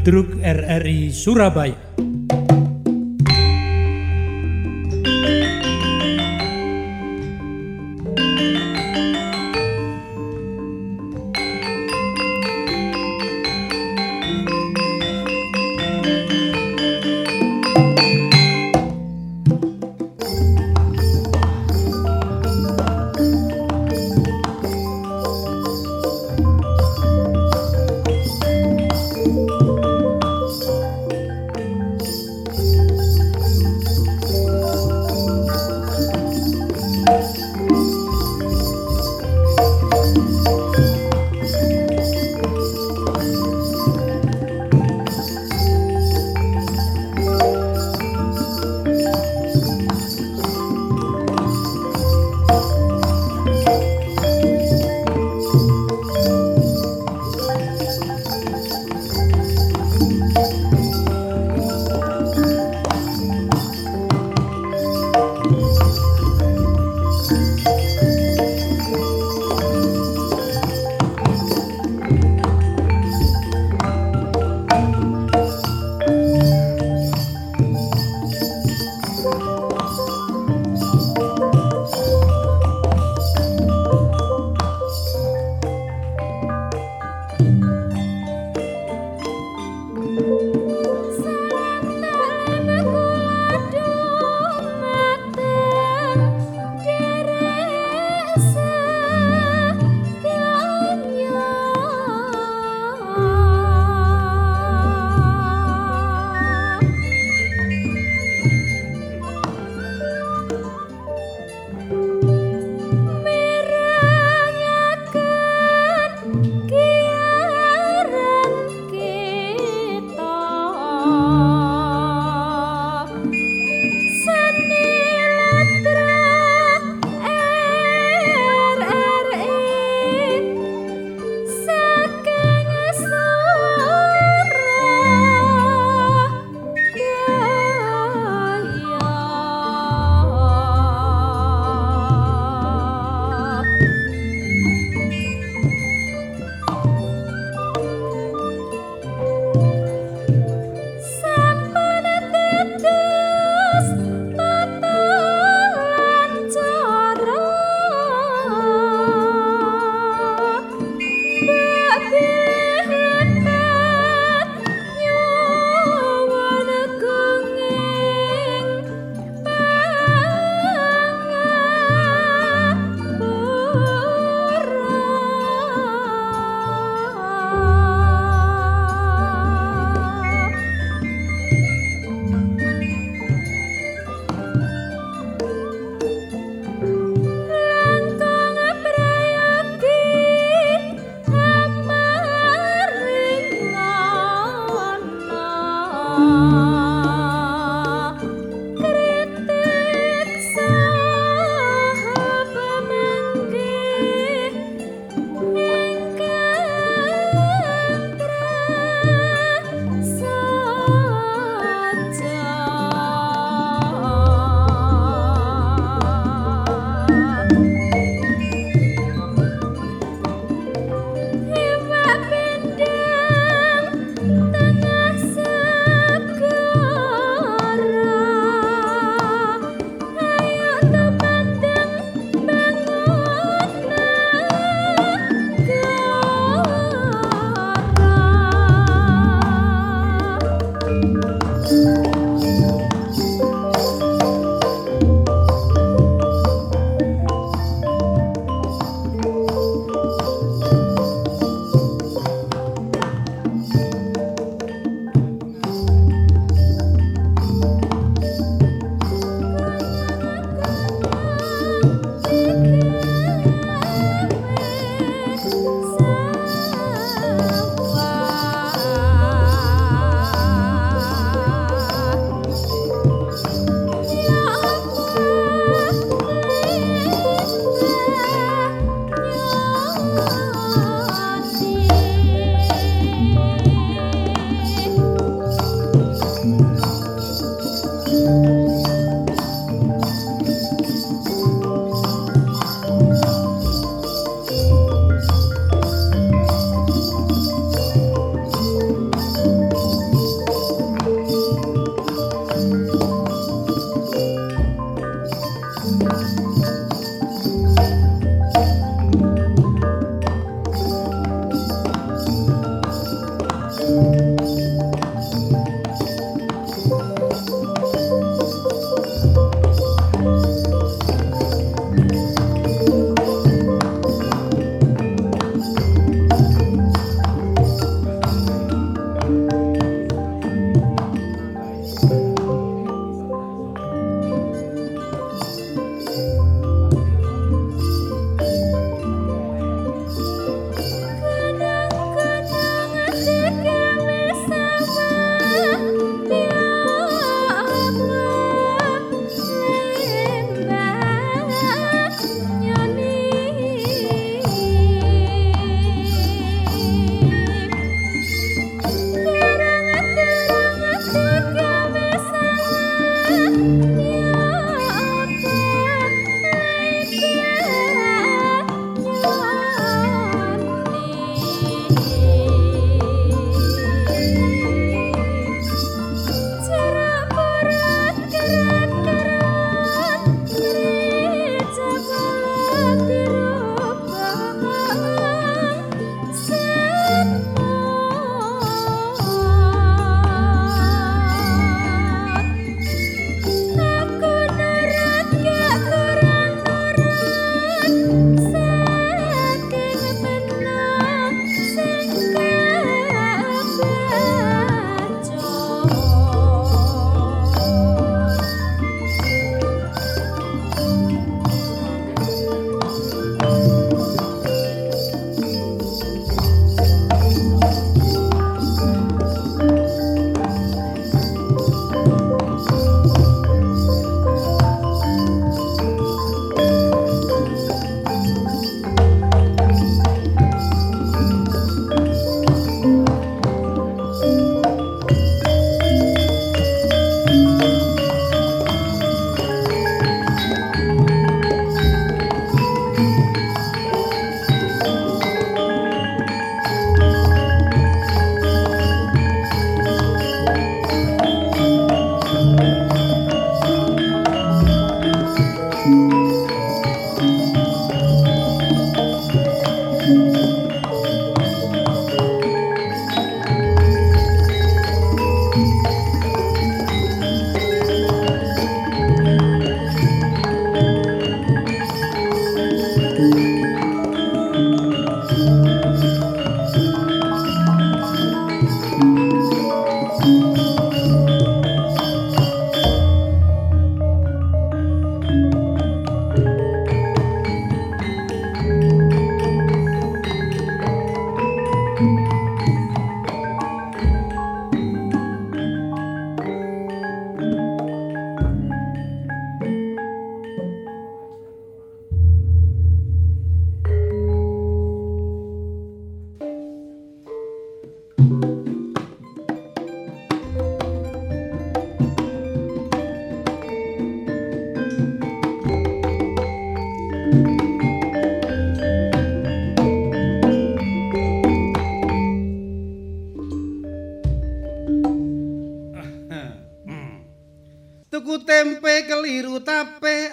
Ludruk RRI Surabaya.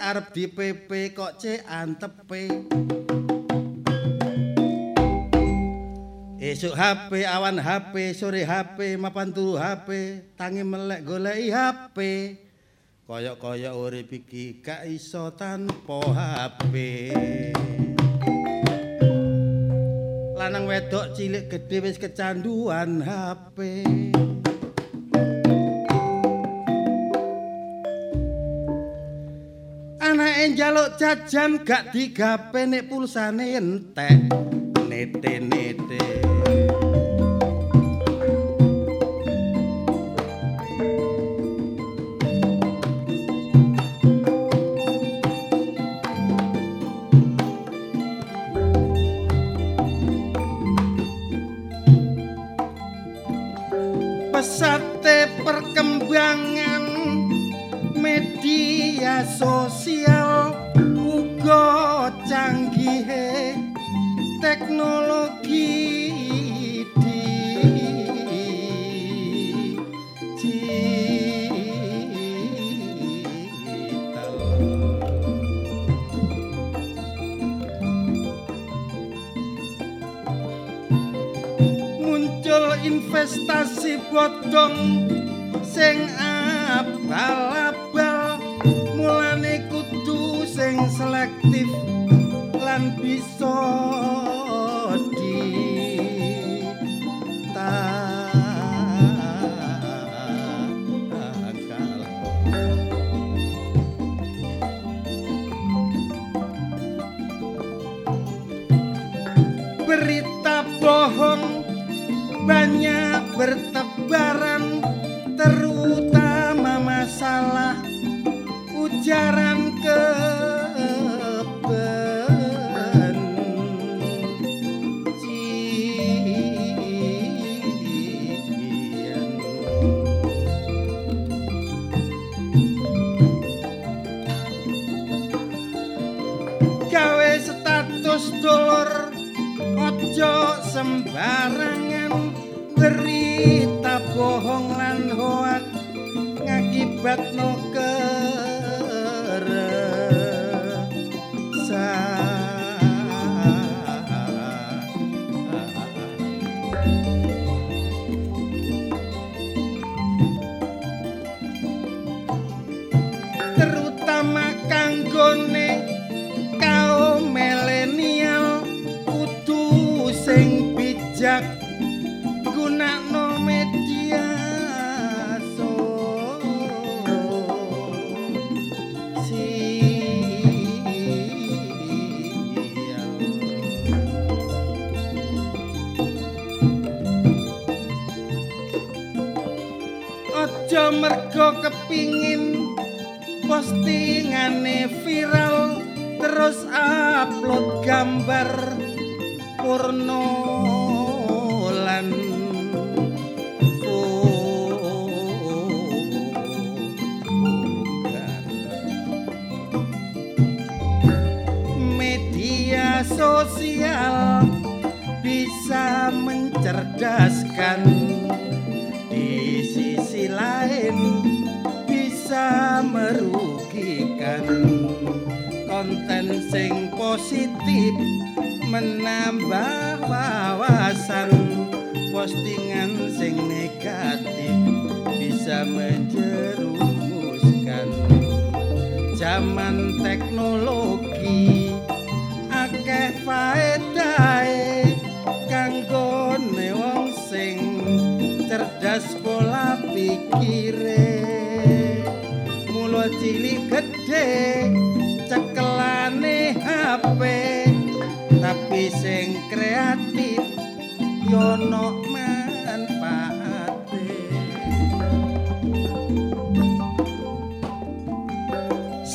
Arep dipepe kok cek antepe. Esuk HP awan HP sore HP mapan turu HP tangi melek goleki HP. Koyok-koyok urip iki gak iso tanpa HP. Lanang wedok cilik gedhe wis kecanduan HP. Anake njaluk jajan gak digape nek pulsane entek. Nete-nete. pesate perkembangan media sosial teknologi digital. muncul investasi bodong sing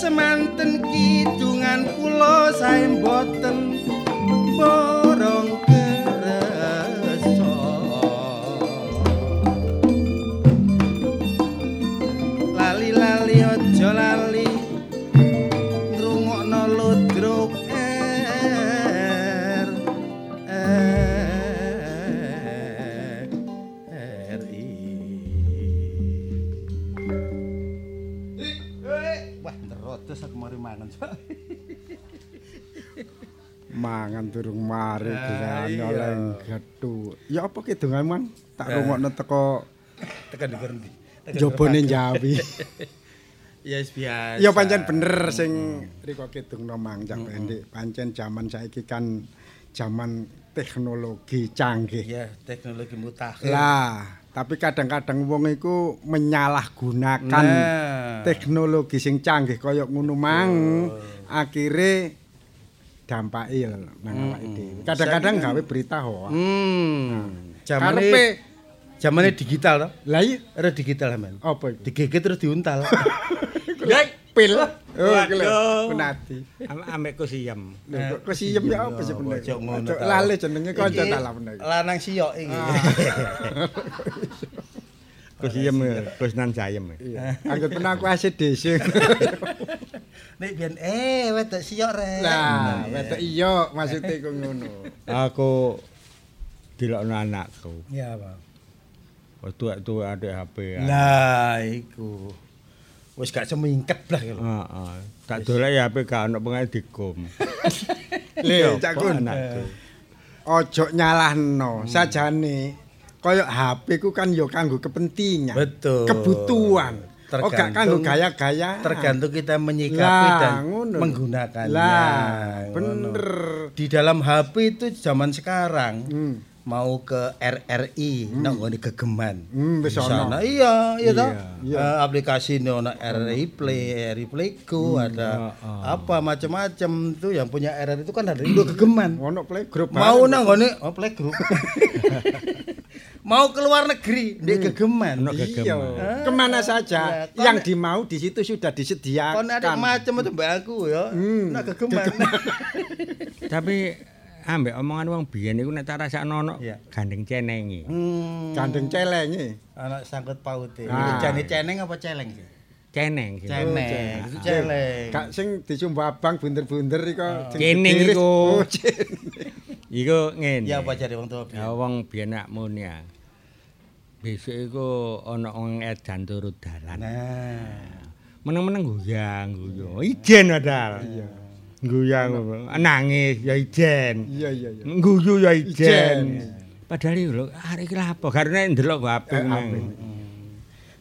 semanten kidungan kula sae mboten borong apa ki dongan man? Tak Eh. rungokno teko Tekan di berhenti. Jobone Jawi. Ya wis biasa. Ya pancen bener sing riko kidungno mangjak pendek. Pancen jaman saiki kan jaman teknologi canggih. Ya, teknologi mutakhir. Lah, tapi kadang-kadang wong iku menyalahgunakan Nah. teknologi sing canggih kaya ngono mang akhire digampake ya nang Kadang-kadang gawe berita hoax. Ah. Hmm. Nah, jamane digital to. Lah iya, digital men. Apa iku? Digigit terus diuntal. Lah pil. Oh, kelo. Penati. Ambek ko siam. Ko siam ya apa sih bener? Ojo ngono. Lale jenenge kanca ta lah. Lanang siok iki. Ku siam, ku nan jayem. Anggap aku asih desa. Nek biyen eh wedok siyok rek. Lah, wetok iya maksudnya iku ngono. Aku dilokno anakku. Ya, Bang. Wis tuwek-tuwek ada HP. Lah iku. Wis gak semingket lah lho. Heeh. Tak dolek ya HP gak ono pengen dikum. Le, Cak Kun. anakku. Ojo nyalahno, sajane kaya HP ku kan ya kanggo kepentingan. Betul. Kebutuhan. Oh kanggo Tergantung- gaya-gaya. Tergantung kita menyikapi Lah, dan ngono. menggunakannya. Lah, Ngono. bener. Di dalam HP itu zaman sekarang Hmm. mau ke RRI, nak nggone gegeman. Hmm, Di sana, Iya, iya toh. Iya. Eh, aplikasi ini ono RRI Play, RRI Playgo, Hmm, ada apa macam-macam itu yang punya RRI itu kan ada Indo gegeman. Ono playgroup Mau nang ngone oh playgroup. Mau ke luar negeri, di gegeman. Ono Iya. gegeman. Kemana saja kok yang dimau di situ sudah Kon disediakan. ada macam itu mbak aku ya. Hmm, Nak gegeman. Tapi ambek omongan wong biyen iku nek tak rasakno ono gandeng cenengi. Hmm. Gandeng celenge. Anak sangkut paute. Ah. Jane ceneng apa celeng sih? Ceneng sih. Ceneng. Itu celeng. Gak sing dicumbu abang bunder-bunder iku. Cening iku. Iku ngene. Ya apa jare wong tua Ya wong biyen nak muni ya. Besok iku ana wong edan turu dalan. Nah. Meneng-meneng guyang guyu. Ijen padahal. Iya. Guyang nangis ya ijen. Iya iya iya. Guyu ya Ijen. Padahal iku lho arek iki lha apa? Karena ndelok HP nang.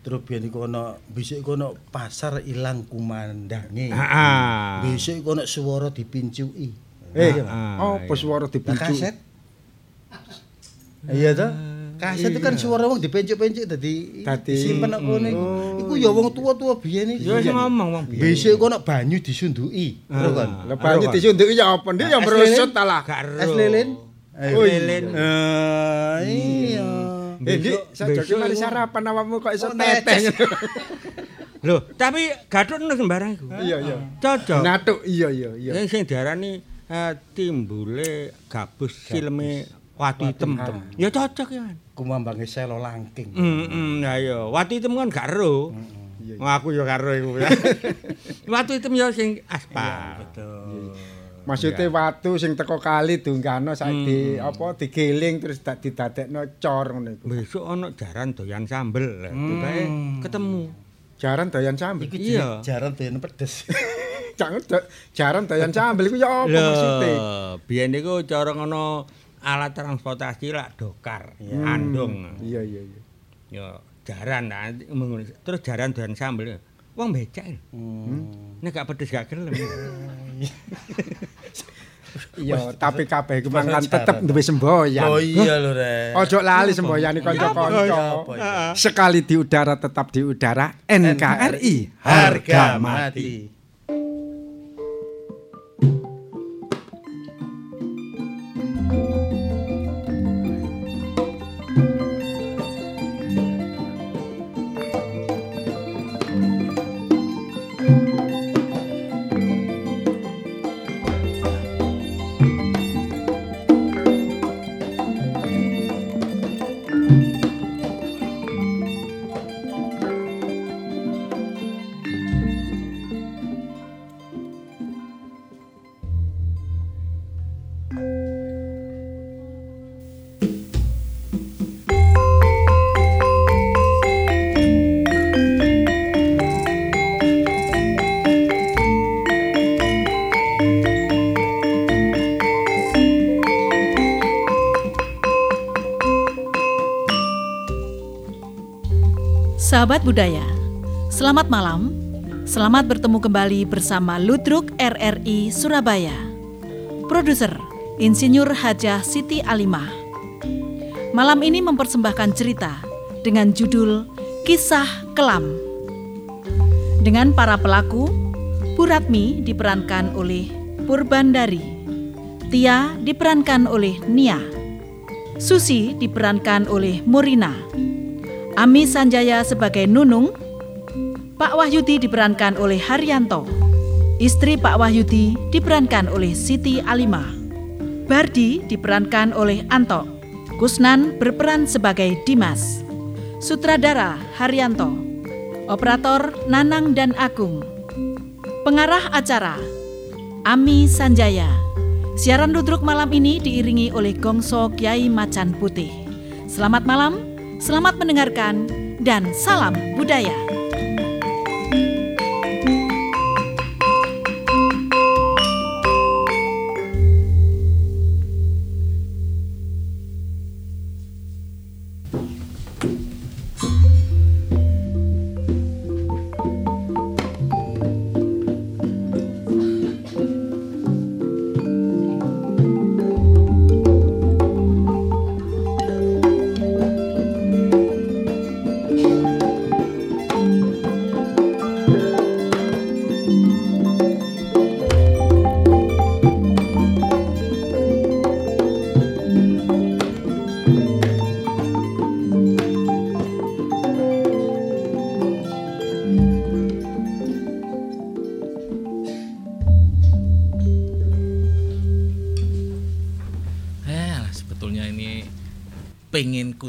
Terus biyen iku ana besok iku ana pasar ilang kumandange. Heeh. Besok iku ana swara dipincuki. Eh, Ah, apa suara Lah dipincu? kaset. Iya toh? Kaset itu kan suara wong dipencuk-pencuk dadi Dadi- simpen nang kene. Iku ya wong tua-tua biyen iki. Ya wis ngomong wong biyen. Besok ana banyu disunduki. Terus kan. Lah banyu disunduki ya apa? Es merosot lilin? ta lah. Es lilin? Oh, lilin. Eh, iya. Eh, Dik, sajoki besok mari iku- sarapan awakmu kok iso Oh, teteh. Lho, tapi gathuk nang sembarang iku. Iya iya. Cocok. Natuk iya iya iya. Yang sing diarani eh, timbule gabus silme watu hitam. Ya cocok ya. Kumambange selo langking. Heeh, ya ya. Watu hitam kan gak ero. Iya. Wah, aku ya karo iku ya. Watu hitam ya sing aspal. Betul. Maksudnya watu sing teko kali dunggano sak di apa digiling terus dak didadekno cor ngono iku. Besok ana jaran doyan sambel. Tibae ketemu. Jaran doyan sambel. Iku Iya. jaran doyan pedes. Jangan jaran doyan sambel iku ya apa maksudnya? Biyen niku cara ngono alat transportasi lak dokar, andong. Iya iya iya. Ya jaran nah, ngono. terus jaran doyan sambel. Wong becak. lho. Hmm. Nek gak pedes gak gelem. Iya, tapi kabeh iku mangan tetep duwe semboyan. Oh iya lho Rek. Ojo lali semboyane kanca-kanca. Sekali di udara tetap di udara NKRI harga mati. Sahabat budaya, selamat malam. Selamat bertemu kembali bersama Ludruk RRI Surabaya. Produser Insinyur Hajah Siti Alimah. Malam ini mempersembahkan cerita dengan judul Kisah Kelam. Dengan para pelaku, Puratmi diperankan oleh Purbandari, Tia diperankan oleh Nia, Susi diperankan oleh Murina, Ami Sanjaya sebagai Nunung, Pak Wahyudi diperankan oleh Haryanto, istri Pak Wahyudi diperankan oleh Siti Alimah, Bardi diperankan oleh Anto, Kusnan berperan sebagai Dimas, Sutradara Haryanto, Operator Nanang dan Agung, Pengarah acara Ami Sanjaya. Siaran Ludruk malam ini diiringi oleh Gongso Kiai Macan Putih. Selamat malam, selamat mendengarkan, dan salam budaya.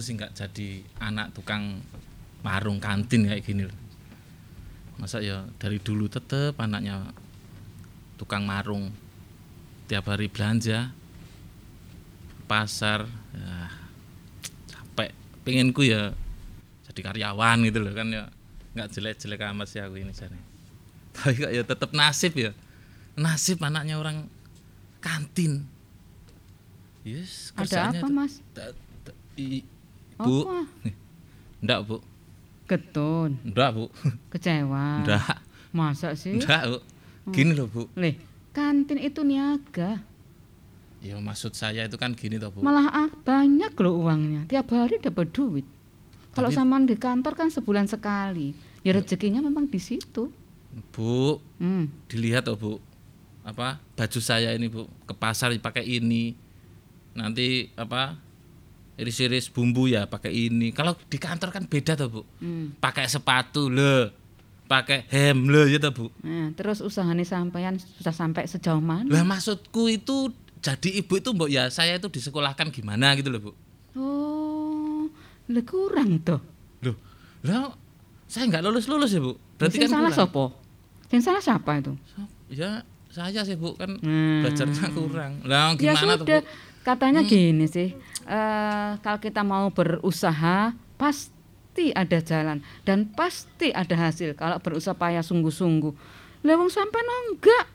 Sih nggak jadi anak tukang warung kantin kayak gini loh. Masa ya dari dulu tetep anaknya tukang marung tiap hari belanja pasar ya, capek. Penginku ya jadi karyawan gitu loh kan ya. Nggak jelek-jelek amat sih aku ini jadi tapi kok ya tetep nasib ya. Nasib anaknya orang kantin. Yes, Ada apa, Mas? Bu. Apa? Enggak, Bu. Getun, Enggak, Bu. kecewa. Enggak. Masa sih? Enggak, Bu. Gini loh, Bu. Leh, kantin itu niaga. Ya maksud saya itu kan gini toh, Bu. Malah ah, banyak loh uangnya. Tiap hari dapat duit. Kalau samaan di kantor kan sebulan sekali. Ya rezekinya memang di situ. Bu, Hmm. dilihat toh, Bu. Apa? Baju saya ini, Bu. Ke pasar pakai ini. Nanti apa? Iris-iris bumbu ya pakai ini. Kalau di kantor kan beda toh, Bu. Hmm. Pakai sepatu le. Pakai hem le ya toh, Bu. Nah, terus usahanya sampean sudah sampai sejauh mana? Lah maksudku itu jadi ibu itu mbok ya saya itu disekolahkan gimana gitu loh bu. Oh, le kurang tuh. Loh, lah saya nggak lulus lulus ya bu. Berarti Sing kan salah kurang. sopo? Sing salah siapa itu? Ya saya sih bu kan Hmm. belajarnya kurang. Lah Ya gimana tuh sudah, bu? katanya gini sih, eh, kalau kita mau berusaha pasti ada jalan dan pasti ada hasil kalau berusaha payah sungguh-sungguh. Lewung sampai enggak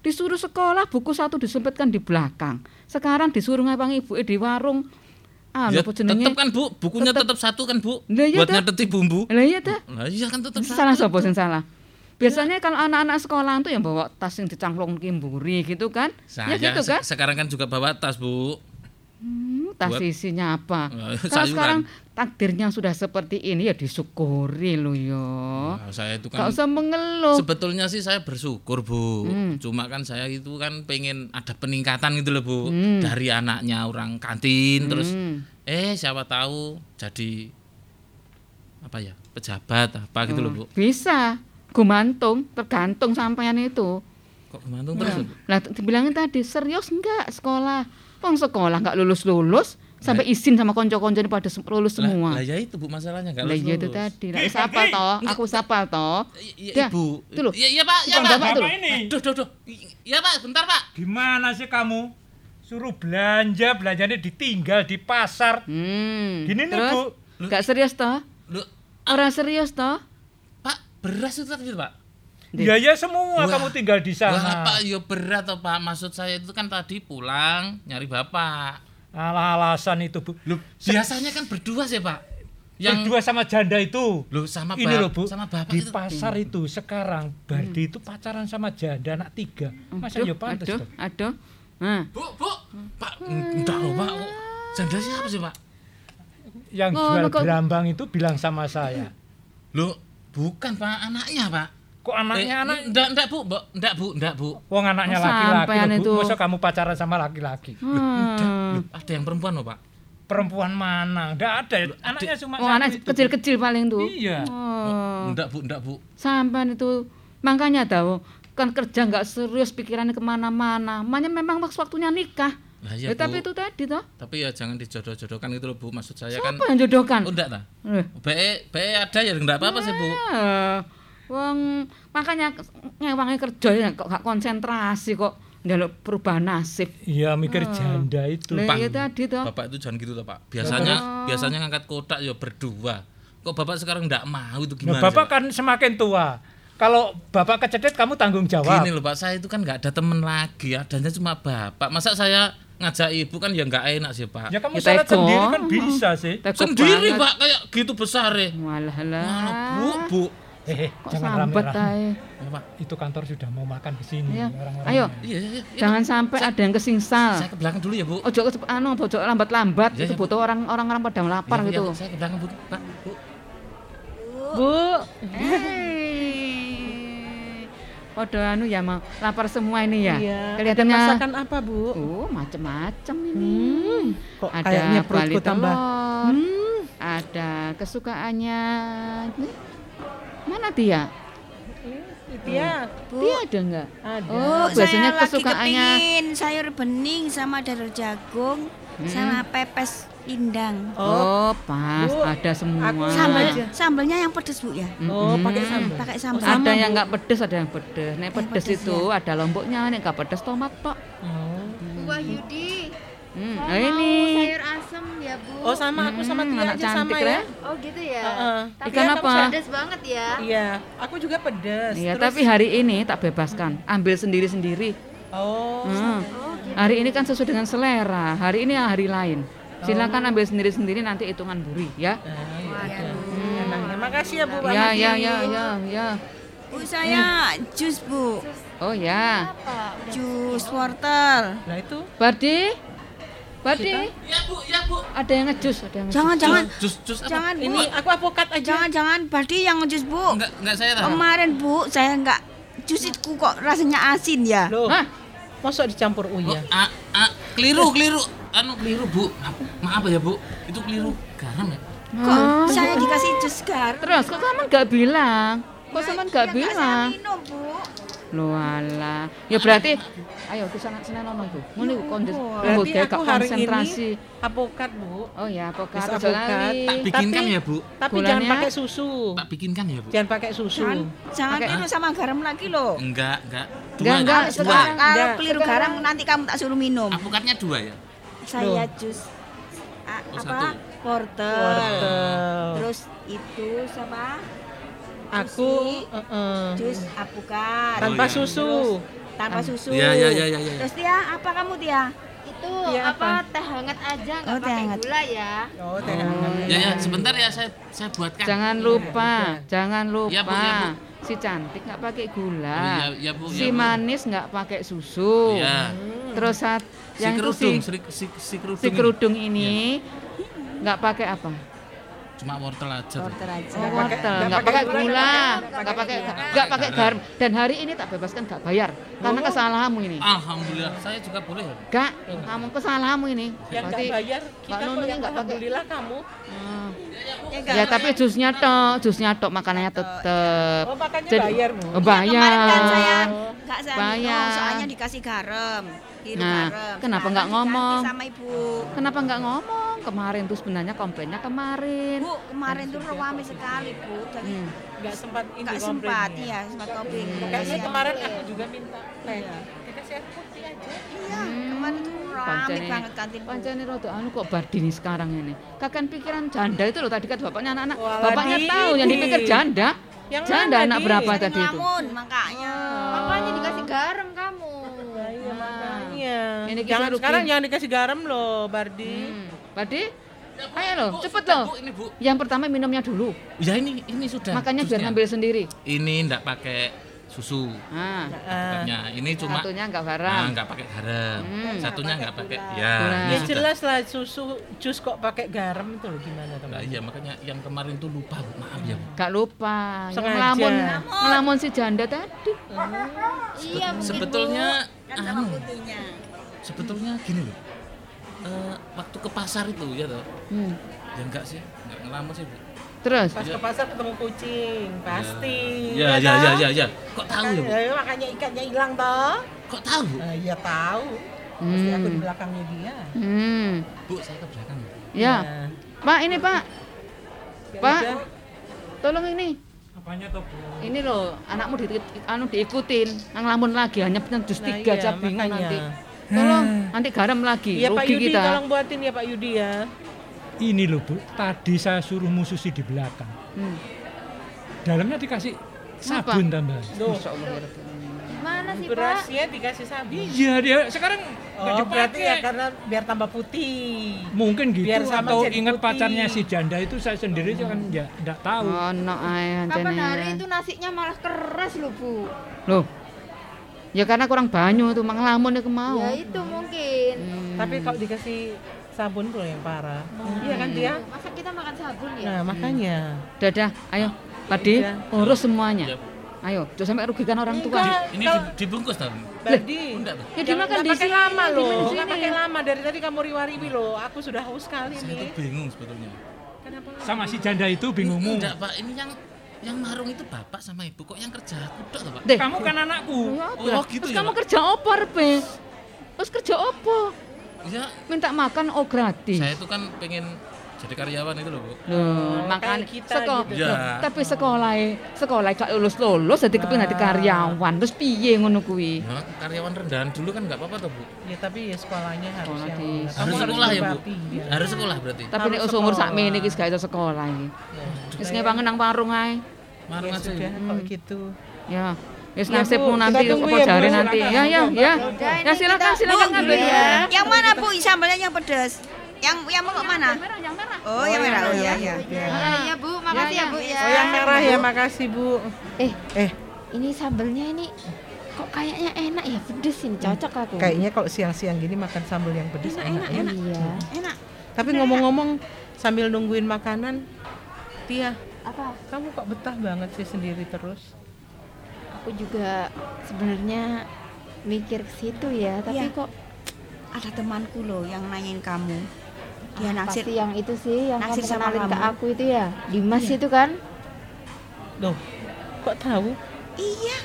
disuruh sekolah buku satu disempitkan di belakang. Sekarang disuruh ngapang ibu di warung. Ah, ya, tetep kan bu, bukunya Tetep. tetap satu kan bu. Lah iya Buat nyetetik bumbu. Lah iya. Lah iya kan tetap Salah sapa sing salah? Biasanya kalau anak-anak sekolah itu yang bawa tas yang dicangklong kimburi gitu kan? Saya ya gitu kan? sekarang kan juga bawa tas bu. Hmm, tas Buat- isinya apa? Eh, Kalau sekarang takdirnya sudah seperti ini ya disyukuri lo yo. Nah, saya itu Gak kan usah mengeluh. Sebetulnya sih saya bersyukur bu, Hmm. cuma kan saya itu kan pengen ada peningkatan gitu loh bu Hmm. dari anaknya orang kantin terus Hmm. eh siapa tahu jadi apa ya pejabat apa gitu loh bu. Bisa, gumantung, tergantung sampean itu. Kok kemantung terus bu? Lah dibilangin tadi serius enggak sekolah? Wong sekolah enggak lulus-lulus sampai izin sama konco-konco pada lulus semua. lah ya itu bu masalahnya nggak Lah iya itu lulus. tadi. Lah wis apal toh, aku wis apal toh. Iya ibu. itu loh. Iya iya pak, iya pak. bapak loh. ini? Duh duh duh. Iya pak, bentar pak. Gimana sih kamu? Suruh belanja, belanjanya ditinggal di pasar. Hmm. Gini nih, Bu. Enggak serius toh? Loh, Orang serius toh? pak beras itu tadi pak. Di- Ya ya semua Wah. kamu tinggal di Wah sana. pak, ya berat toh pak. Maksud saya itu kan tadi pulang nyari bapak. Alah alasan itu, Bu. Loh, biasanya kan berdua sih, Pak. Yang Berdua sama janda itu. Loh, sama Ini loh Bu, sama bapak di itu. pasar itu sekarang Bardi itu pacaran sama janda anak tiga. Masa ya pantas aduh, aduh. Nah, Bu, Bu. Pak, enggak loh, Pak. Janda siapa sih, Pak? Yang Oh, jual berambang itu bilang sama saya. Loh, bukan, Pak. Anaknya, Pak. Kok anaknya Eh, anak? Enggak, enggak, Bu. Enggak, Bu. Enggak, Bu. Wong anaknya laki-laki Bu. itu. Masa kamu pacaran sama laki-laki? hmm. Ada yang perempuan loh, Pak. Perempuan mana? Enggak ada. Anaknya cuma Oh, anak kecil-kecil paling tuh. Iya. Oh. Enggak, Bu. Enggak, Bu. Sampai itu makanya tahu kan kerja nggak serius pikirannya ke mana-mana. Makanya memang waktu waktunya nikah. Lah iya, Ya, tapi itu tadi toh. Tapi ya jangan dijodoh-jodohkan gitu loh, Bu. Maksud saya kan Apa yang jodohkan? Oh, enggak ta? Eh. BE BE ada ya enggak apa-apa sih, Bu. Wong makanya ngewangi kerja ya kok gak konsentrasi kok njaluk perubahan nasib. Iya mikir janda itu. Lah Pak. iya tadi toh. Bapak itu jangan gitu toh, Pak. Biasanya biasanya ngangkat kotak ya berdua. Kok Bapak sekarang enggak mau itu Nah, gimana? bapak sih, Pak? kan semakin tua. Kalau bapak kecedet kamu tanggung jawab. Gini loh Pak, saya itu kan nggak ada temen lagi, adanya cuma Bapak. Masa saya ngajak Ibu kan ya nggak enak sih, Pak. Ya kamu ego. sendiri kan bisa sih. Teko Sendiri, banget. Pak, kayak gitu besar ya. Walah lah. Bu, Bu. Hehe, Kok jangan sambat ae. Ya. Itu kantor sudah mau makan ke sini Iya. orang-orang. Ayo, Iya, iya, iya. jangan sampai ada yang kesingsal. Saya ke belakang dulu ya, Bu. Ojo ke anu, ojo lambat-lambat. Iya, itu iya, butuh orang orang-orang pada lapar Iya, gitu. iya, saya ke belakang, Bu. Pak, Bu. Bu, Podo anu ya mau lapar semua ini ya. iya. Ada Kelihatannya masakan apa, Bu? Oh, macam-macam ini. Hmm, kok ada kayaknya perutku tambah. Hmm, ada kesukaannya. Mana dia? Dia, Dia ada enggak? ada. Oh, biasanya saya lagi kesukaannya kepingin sayur bening sama dadar jagung sama pepes pindang. Oh, pas Bu, ada semua. aku Sambal, aja. sambalnya yang pedes bu ya? Oh, pakai sambal. Pakai sambal. ada Sama, yang Bu. enggak pedes, ada yang pedes. Nek pedes pedes, itu ada lomboknya, nek enggak pedes tomat tok. Oh. Wah Yudi, Hmm, nah mau ini. sayur asem ya bu. Oh, sama aku sama Hmm, Tia anak aja sama cantik, ya. Re. Oh gitu ya. Heeh. Tapi Ikan apa? pedes banget ya. Iya, aku juga pedes. Iya, Terus- tapi hari ini tak bebaskan. Ambil sendiri-sendiri. Oh, Hmm. Hari ini kan sesuai dengan selera. Hari ini hari lain. Silakan ambil sendiri-sendiri nanti hitungan buri ya. enaknya. Makasih ya, Bu. Pak Ya Madi. ya ya ya ya. Bu saya jus bu, Oh ya. jus wortel. Nah, itu Bardi. Bardi. Ya, Bu, ya, Bu. Ada yang ngejus, ada yang ngejus. Jangan jangan Jus jus apa? jangan bu. ini aku avokat aja. Jangan jangan Bardi yang jus bu. Enggak, enggak saya tahu. Kemarin bu saya nggak jus itu kok rasanya asin ya. Loh, Hah? masuk dicampur Oh, uya. ah, ah, keliru, keliru. Anu keliru, Bu. Maaf ya, Bu. Itu keliru garam ya? Kok saya dikasih jus garam? Terus kok kamu nggak bilang? Kok sama nggak Ya, bilang? saya minum bu. Loh alah. Ya berarti ayo ke sana sana nono iku. Ngono iku kondisi. Berarti aku gak hari konsentrasi. ini avokat, Bu. Oh ya, avokat Bisa lali. Tak bikinkan Tapi- ya, Bu. Tapi Gulanya? jangan pakai susu. Tak bikinkan ya, Bu. Jangan pakai susu. Jangan jangan Pakai- sama garam lagi loh. Enggak, enggak. Enggak, enggak. Kalau Sekarang- kalau enggak. keliru garam nanti kamu tak suruh minum. Avokatnya dua ya? Saya jus a- Oh, apa? Wortel. Terus itu sama Aku susi, heeh. jus apukat. tanpa Oh, iya. susu. Tanpa susu. Iya, iya, iya, iya, iya. Terus dia apa kamu dia? Itu Iya, apa? apa? teh hangat aja Oh, nggak teh pakai hangat. gula ya. Oh, teh hangat. Ya, ya, sebentar ya saya saya buatkan. Jangan lupa, jangan lupa. Ya, Bu, ya, Bu. Si cantik nggak pakai Oh, gula. iya, iya, Bu, si iya, Bu. manis nggak pakai susu. Iya. Terus saat Si yang itu kerudung, si, si, si, si kerudung. si kerudung ini nggak pakai apa? Cuma wortel aja. Wortel aja. Oh, pakai- wortel, nggak nggak pakai gula, gula, nggak nggak pakai gula. nggak pakai garam. Dan hari ini tak bebaskan nggak bayar karena kesalahanmu ini. Alhamdulillah, saya juga boleh ya. Gak, kamu kesalahanmu ini. Yang nggak Berarti bayar kita kok Nunung yang nggak pakai. alhamdulillah kamu. Hmm. Ya, Ya tapi jusnya tok, jusnya tok makanannya tetep. Oh, makanya Jadi- bayar, Bu. Oh, Kemarin kan saya bayar. nggak saya Bayar. soalnya dikasih garam. Nah, kenapa nggak diganti ngomong? sama ibu. Kenapa nggak ngomong kemarin tuh sebenarnya komplainnya kemarin. Bu, kemarin tuh rame sekali, Bu. Jadi Hmm. Nggak sempat ini nggak sempat komplainnya. ya, sempat komplain. Kayaknya Kasih kemarin air. aku juga minta teh. Dikasih air putih aja. Iya, kemarin tuh rame Pancene- banget kantin. Pancene anu kok Bardini sekarang ini. Kakan pikiran janda itu loh tadi kan bapaknya anak-anak. Bapaknya tahu yang dipikir janda. Yang janda anak Di? berapa tadi itu? ngelamun, makanya. Makanya dikasih garam kamu. Iya, makanya. Ini kisah jangan Ruki. sekarang jangan dikasih garam loh, Bardi. Hmm. Bardi, Ayo loh, cepet loh. Ini. Yang pertama minumnya dulu. Ya ini ini sudah. Makanya biar ngambil sendiri. Ini enggak pakai susu. Nah, Satunya ini cuma satunya enggak Ah, garam. enggak pakai garam. Hmm. Satunya enggak pakai. Gula. Ya, Ya jelas lah susu jus kok pakai garam itu loh gimana teman? Lah iya makanya yang kemarin tuh lupa Bu. Maaf ya Bu. Gak lupa. Yang Sengaja. ngelamun, ngelamun si janda tadi. Iya, mungkin, Sebetulnya Kan sama anu, putihnya. sebetulnya gini loh. Eh, waktu ke pasar itu ya toh. Hmm. Ya enggak sih, enggak ngelamun sih Bu. Terus? Pas ke pasar ketemu kucing, pasti. Ya ya ya ya ya. Kok tahu ya Bu? Makanya, makanya ikannya hilang toh. Kok tahu Bu? Nah, iya tahu. Pasti aku di Hmm. belakangnya dia. Hmm. Bu, saya ke belakang. Ya. Pak, ini Pak. Ya Pak. udah. Tolong ini. Apanya toh, Bu? Ini loh, anakmu di, anu diikutin, nang lamun lagi hanya jus Nah, tiga iya, aja bingung nanti. Tolong, nanti garam lagi, Iya Pak Yudi, kita. tolong buatin ya Pak Yudi ya. Ini loh Bu, tadi saya suruh mususi di belakang. Hmm. Dalamnya dikasih Apa? sabun tambahan. Duh, Mana sih Pak? berasnya dikasih sabun. Iya dia sekarang nggak Oh, berarti ya karena biar tambah putih. Mungkin gitu Biar sama atau ingat putih. pacarnya si janda itu saya sendiri kan ya enggak tahu. Oh, no, ay, Kapan hari itu nasinya malah keras loh Bu. Loh. Ya karena kurang banyu tuh, manglamun ya mau. Ya itu mungkin. Hmm. Tapi kalau dikasih sabun tuh yang parah. Iya kan dia? Masa kita makan sabun ya? Nah, makanya. Dadah, ayo. Padi, Iya. urus semuanya. Iya. Ayo, jangan sampai rugikan orang tua. Enggak, Ini kalau- di- dibungkus tau. Badi. Enggak tuh. Ya dimakan di pakai sini. lama loh. dimakan di Nggak sini. pakai lama dari tadi kamu riwariwi loh. Aku sudah haus sekali Saya nih. tuh bingung sebetulnya. Kenapa? Sama si janda itu bingungmu. Enggak, Pak. Ini yang yang marung itu bapak sama ibu kok yang kerja aku toh, Pak. Deh, Kamu kan anakku. ya apa? Oh, gitu Terus ya, kamu Pak? kerja apa, Rebe? Terus kerja apa? Ya, Minta makan oh gratis. saya tuh kan pengen jadi karyawan itu loh, Bu. Loh, makan kayak kita sekolah. gitu. Ya. Tapi sekolah sekolah gak lulus lulus jadi kepengin dadi karyawan. Terus piye ngono kuwi? Ya, karyawan rendahan dulu kan enggak apa-apa toh, Bu. Ya tapi ya sekolahnya harus Sekolah yang di- Harus sekolah ya, Bu. ya. Harus sekolah berarti. Tapi nek umur sakmene iki gak iso sekolah iki. Wis ngewangen nang warung ae. Marung Ya aja. sudah ya. kalau gitu. Ya. Wis Ya, Bu, nasibmu kita nanti apa ya, Bu. jare nanti. Ya ya ya. Udah, Ya silakan silakan Bu, ngambil iya. ya. Yang mana Bu? Sambalnya yang pedas. Yang yang mau mana? yang merah. Oh, yang merah. Oh iya iya. Ya, ya Bu, makasih ya, ya. Bu ya. Oh yang merah ya, makasih Bu. Eh, Eh, ini sambelnya ini kok kayaknya enak ya, pedes ini cocok aku. kayaknya kalau siang-siang gini makan sambal yang pedas enak, ya. Iya. Enak. Tapi ngomong-ngomong sambil nungguin makanan, Tia, Apa? kamu kok betah banget sih sendiri terus? Aku juga sebenarnya mikir ke situ ya, tapi Iya. kok Ada temanku loh yang nanyain kamu. Dia apa naksir. sih yang itu sih yang naksir kamu sama kenalin ke aku itu ya? Dimas Iya. itu kan? Loh, kok tahu? Iya.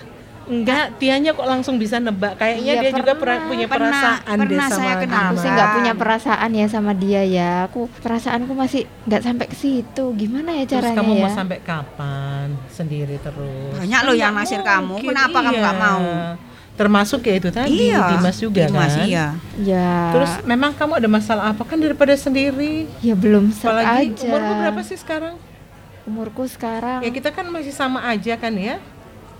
Enggak, Tianya kok langsung bisa nebak. Kayaknya Iya, dia juga pernah. punya Pernah, perasaan deh pernah sama saya kenal. Aku sih nggak punya perasaan ya sama dia ya. Aku perasaanku masih nggak sampai ke situ. Gimana ya Terus caranya kamu ya? mau sampai kapan sendiri terus? Banyak loh yang naksir kamu. Kenapa kamu nggak mau? iya. Termasuk ya itu tadi, Iya. Dimas juga Dimas, kan? iya. Ya. Terus memang kamu ada masalah apa kan daripada sendiri? ya belum Apalagi aja. umurmu berapa sih sekarang? Umurku sekarang Ya kita kan masih sama aja kan ya?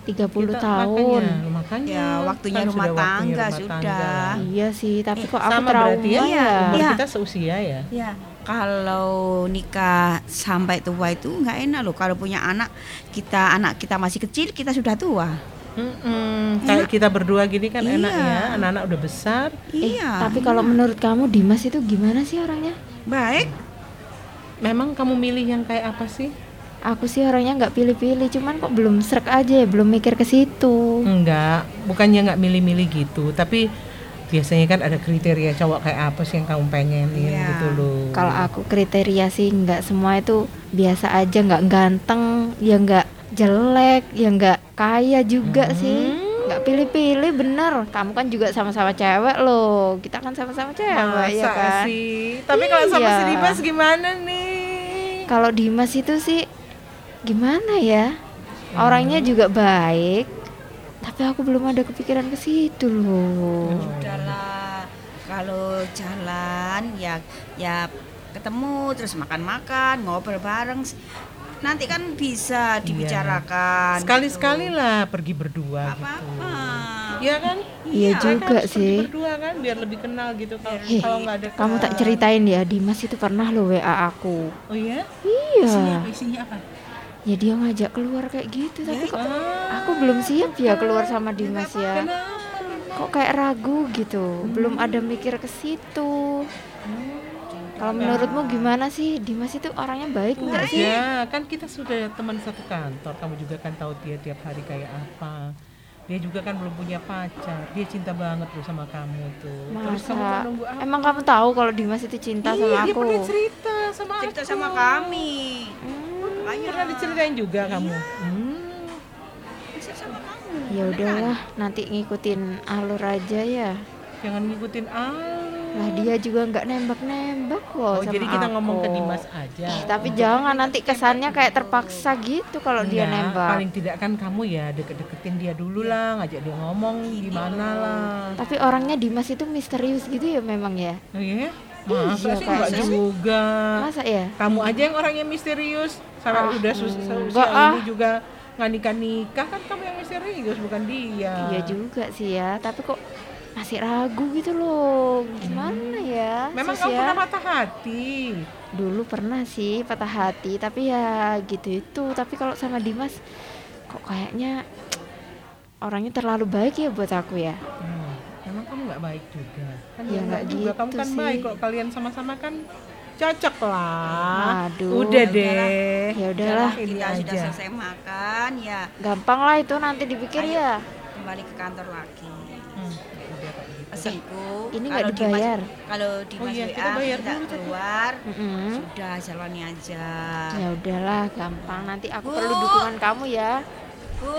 30 Kita- tahun. Makanya, makanya. Ya, waktunya Kan rumah sudah waktunya tangga, rumah sudah. tangga. Iya sih, tapi Eh, kok aku sama trauma berarti ya? ya. Umur Iya. kita seusia ya? Ya, kalau nikah sampai tua itu nggak enak loh. Kalau punya anak, kita anak kita masih kecil, kita sudah tua. Mm-mm, Kayak kita berdua gini kan enak Iya. ya, anak-anak udah besar. Eh, Iya. tapi kalau menurut kamu Dimas itu gimana sih orangnya? baik, Memang kamu milih yang kayak apa sih? Aku sih orangnya nggak pilih-pilih, cuman kok belum serak aja ya, belum mikir ke situ. Enggak, bukannya nggak milih-milih gitu, tapi biasanya kan ada kriteria cowok kayak apa sih yang kamu pengenin Iya. gitu loh. Kalau aku kriteria sih nggak semua itu biasa aja, nggak ganteng, ya nggak jelek, ya nggak kaya juga sih. Nggak pilih-pilih bener. Kamu kan juga sama-sama cewek loh. Kita kan sama-sama cewek ya Masa kan. sih? Tapi kalau sama Iya. si Dimas gimana nih? Kalau Dimas itu sih gimana ya? Orangnya juga baik. Tapi aku belum ada kepikiran ke situ loh. udahlah. Kalau jalan ya ya ketemu terus makan-makan, ngobrol bareng. Nanti kan bisa dibicarakan. Sekali-sekali lah pergi berdua Apa-apa. gitu. Iya kan? Iya Mereka juga pergi sih. Berdua kan biar lebih kenal gitu kalau Heh, kalau nggak ada kamu tak ceritain ya, Dimas itu pernah lo WA aku. Oh iya? Iya. Isinya apa? Isinya apa? Ya dia ngajak keluar kayak gitu, Ya, tapi kok ah. aku belum siap ya keluar sama Dimas ya. Kok kayak ragu gitu, belum ada mikir ke situ. Kalau menurutmu gimana sih, Dimas itu orangnya baik nggak sih? Ya, kan kita sudah teman satu kantor. Kamu juga kan tahu dia tiap hari kayak apa. Dia juga kan belum punya pacar. Dia cinta banget loh sama kamu tuh. Terus kamu Masa? kok nunggu apa? Emang kamu tahu kalau Dimas itu cinta iya, sama dia aku? pernah cerita sama Cerita aku. sama kami. Makanya Pernah diceritain juga kamu. Hmm. cerita sama kamu. Ya udahlah, nanti ngikutin alur aja ya. Jangan ngikutin alur. Lah dia juga nggak nembak-nembak kok Oh, sama jadi kita ngomong ke aku. Dimas aja. Eh, tapi jangan nanti kesannya kayak terpaksa gitu kalau dia nembak. Paling tidak kan kamu ya deket-deketin dia dulu lah, ngajak dia ngomong gimana lah. Tapi orangnya Dimas itu misterius gitu ya memang ya. Oh iya? Masa Iya, sih enggak juga. Masa ya? Kamu aja yang orangnya misterius. Sampai Ah, udah sus enggak, ah. ini juga nggak nikah nikah kan kamu yang misterius bukan dia. Iya juga sih ya, tapi kok masih ragu gitu loh. Gimana ya? Memang Sus kamu ya? pernah patah hati. Dulu pernah sih patah hati, tapi ya gitu itu. Tapi kalau sama Dimas kok kayaknya orangnya terlalu baik ya buat aku ya. Hmm, Memang kamu nggak baik juga. Kan Ya, dia nggak juga. Kamu gitu kan sih. baik. Kalau kalian sama-sama kan cocok lah. Aduh. Udah deh. Ya udahlah, Ini Kita sudah aja. selesai makan ya gampang lah itu nanti dipikir Ayo. ya. kembali ke kantor lagi. Hmm, ya. Pesanku Ini nggak dibayar. Kalau di Oh iya, WA kita bayar minta dulu tadi. keluar, Mm-mm. sudah jalani aja. Ya udahlah, gampang. Nanti aku Bu. perlu dukungan kamu ya. Bu,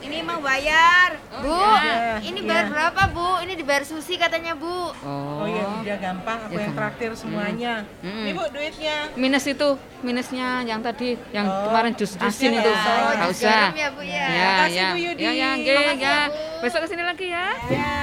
ini mau bayar. Bu, iya, ini iya. bayar berapa, Bu? Ini dibayar Susi katanya, Bu. Oh iya, udah gampang. Aku Ya, yang traktir semuanya. Hmm. Ini bu duitnya. Minus itu, minusnya yang tadi, yang Oh, kemarin jus asin itu. usah. Nggak usah. ya, Bu, ya. Ya, Makasih, ya. Bu Yudi. Ya, ya, Makasih ya. ya, Bu. Besok ke sini lagi ya. Ya.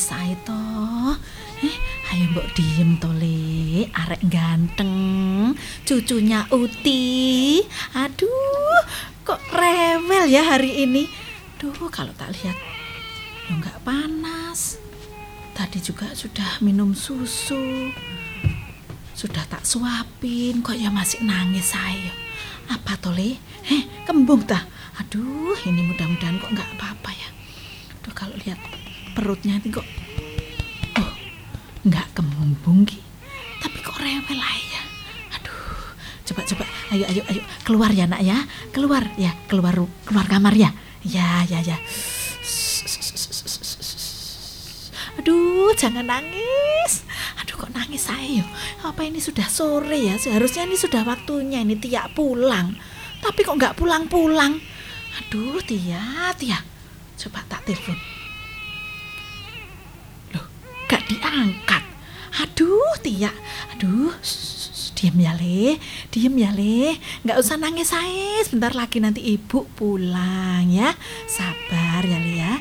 Nangis ae toh? Eh, ayo mbok diem to, Le. Arek ganteng, cucunya Uti. Aduh, kok rewel ya hari ini. Duh, kalau tak lihat lo nggak panas. Tadi juga sudah minum susu. Sudah tak suapin, kok ya masih nangis ayo. Apa toh, Le? Heh, kembung tah. Aduh, ini mudah-mudahan kok nggak apa-apa ya. Aduh, kalau lihat perutnya ini kok oh, nggak kembung Ki. Tapi kok rewel aja ya. Aduh, coba coba ayo ayo ayo keluar ya nak ya. Keluar ya, keluar keluar kamar ya. Ya, ya, ya. Aduh, jangan nangis. Aduh, kok nangis ayo. Apa ini sudah sore ya? Seharusnya ini sudah waktunya ini Tia pulang. Tapi kok nggak pulang-pulang? Aduh, Tia, Tia. Coba tak telepon. Loh, gak diangkat. Aduh, Tia. Aduh, shh, diem ya, Le. Diem ya, Le. Nggak usah nangis, saya. Sebentar lagi nanti ibu pulang ya. Sabar ya, Le ya.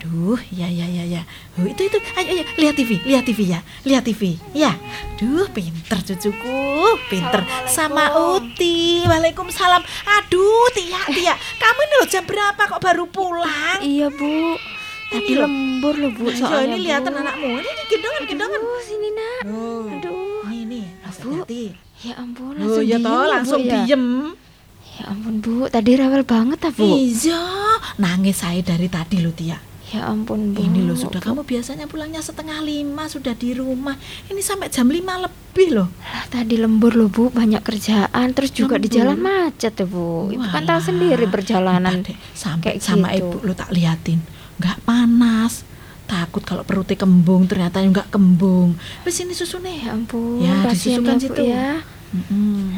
Aduh, ya ya ya ya. Oh, itu itu. Ayo ayo lihat TV, lihat TV ya. Lihat TV. Ya. Aduh, pinter cucuku. Pinter sama Uti. Waalaikumsalam. Aduh, Tia, Tia. Kamu ini loh jam berapa kok baru pulang? Iya, Bu. Tadi loh. lembur loh, Bu, Nah, soalnya, ini lihatan Bu. anakmu. Ini, ini gendongan, gendongan. Aduh, sini, Nak. Aduh. Nih, nih, Bu. Ya ampun, Oh, langsung ya toh, ya, Bu, langsung ya? diem. Ya ampun, Bu. Tadi rewel banget ah, Bu. Iya, nangis saya dari tadi loh Tia. Ya ampun, Bu. Ini loh sudah kamu biasanya pulangnya setengah lima sudah di rumah. Ini sampai jam lima lebih loh. Lah, tadi lembur loh, Bu. Banyak kerjaan. Terus juga di Lembur. jalan macet ya, Bu. Ibu kan tahu sendiri perjalanan. sampai kayak sama gitu. ibu lo tak liatin. Nggak panas. Takut kalau perutnya kembung ternyata nggak kembung. Wes ini susunya. Ya ampun, Ya, disusukan ya, situ. ya. Mm-mm.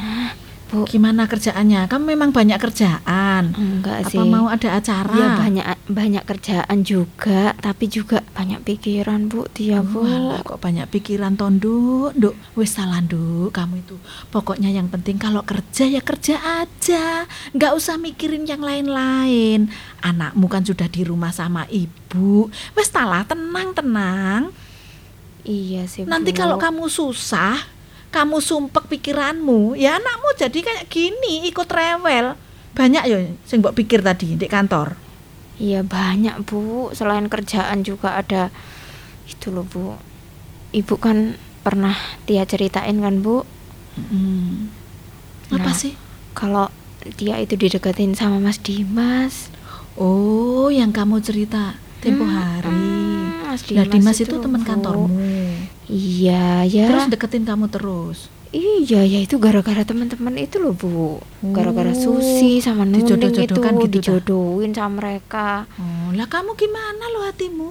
Bu. Gimana kerjaannya? Kamu memang banyak kerjaan. Enggak Apa sih. mau ada acara? Ya banyak banyak kerjaan juga, tapi juga banyak pikiran, Bu. Dia, Bu. Walah, kok banyak pikiran tondo, Nduk. Wis salah, Nduk. Kamu itu pokoknya yang penting kalau kerja ya kerja aja. Nggak usah mikirin yang lain-lain. Anakmu kan sudah di rumah sama ibu. Wis talah, tenang-tenang. Iya sih, Nanti kalau kamu susah, kamu sumpek pikiranmu, ya anakmu jadi kayak gini, ikut rewel. Banyak ya sing mbok pikir tadi di kantor. Iya banyak bu, selain kerjaan juga ada itu loh bu. Ibu kan pernah Tia ceritain kan bu, Hmm. Apa Nah. sih? kalau Tia itu dideketin sama Mas Dimas. Oh, yang kamu cerita tempo Hmm, hari. Mas Lah Dimas itu itu loh, teman Bu. kantormu. Iya ya. Terus deketin kamu terus. iya ya itu gara-gara teman-teman itu loh bu. Gara-gara Oh, Susi sama Nuning itu dijodoh-jodohkan gitu, dijodohin sama mereka. Oh, lah kamu gimana lo hatimu?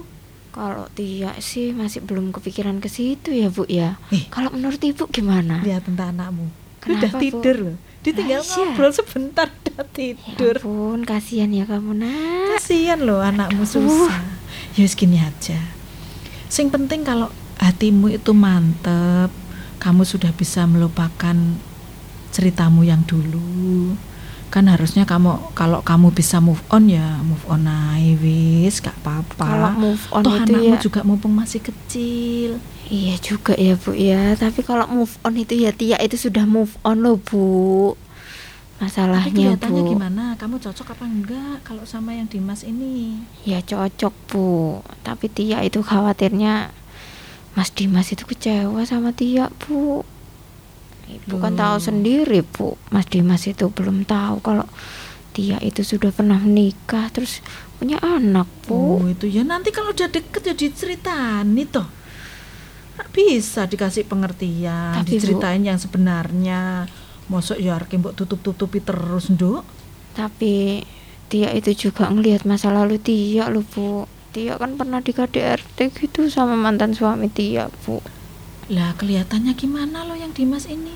Kalau Tia sih masih belum kepikiran ke situ ya bu ya. Eh. Kalau menurut ibu gimana? Lihat tentang anakmu. Kenapa, udah Bu? tidur loh. Ditinggal iya. ngobrol sebentar udah Ya tidur. ampun, kasihan ya kamu nak. Kasihan loh anakmu susah. Ya wis gini aja. Sing penting kalau hatimu itu mantep, kamu sudah bisa melupakan ceritamu yang dulu. Kan harusnya kamu kalau kamu bisa move on ya move on aja wis, gak apa-apa. Kalau move on Toh itu anakmu ya juga mumpung masih kecil. Iya juga ya bu ya Tapi kalau move on itu ya Tia itu sudah move on loh bu Masalahnya kelihatannya bu. gimana? Kamu cocok apa enggak kalau sama yang Dimas ini? Ya cocok bu. Tapi Tia itu khawatirnya Mas Dimas itu kecewa sama Tia bu. Ibu kan tahu sendiri bu. Mas Dimas itu belum tahu kalau Tia itu sudah pernah menikah Terus punya anak Oh bu itu ya. Nanti kalau udah deket ya diceritani toh. Nggak bisa dikasih pengertian Tapi, Bu- Diceritain yang sebenarnya Mosok ya arke mbok tutup-tutupi terus nduk. Tapi Tia itu juga ngelihat masa lalu Tia loh bu. Tia kan pernah di KDRT gitu sama mantan suami Tia bu. Lah kelihatannya gimana lo yang Dimas ini?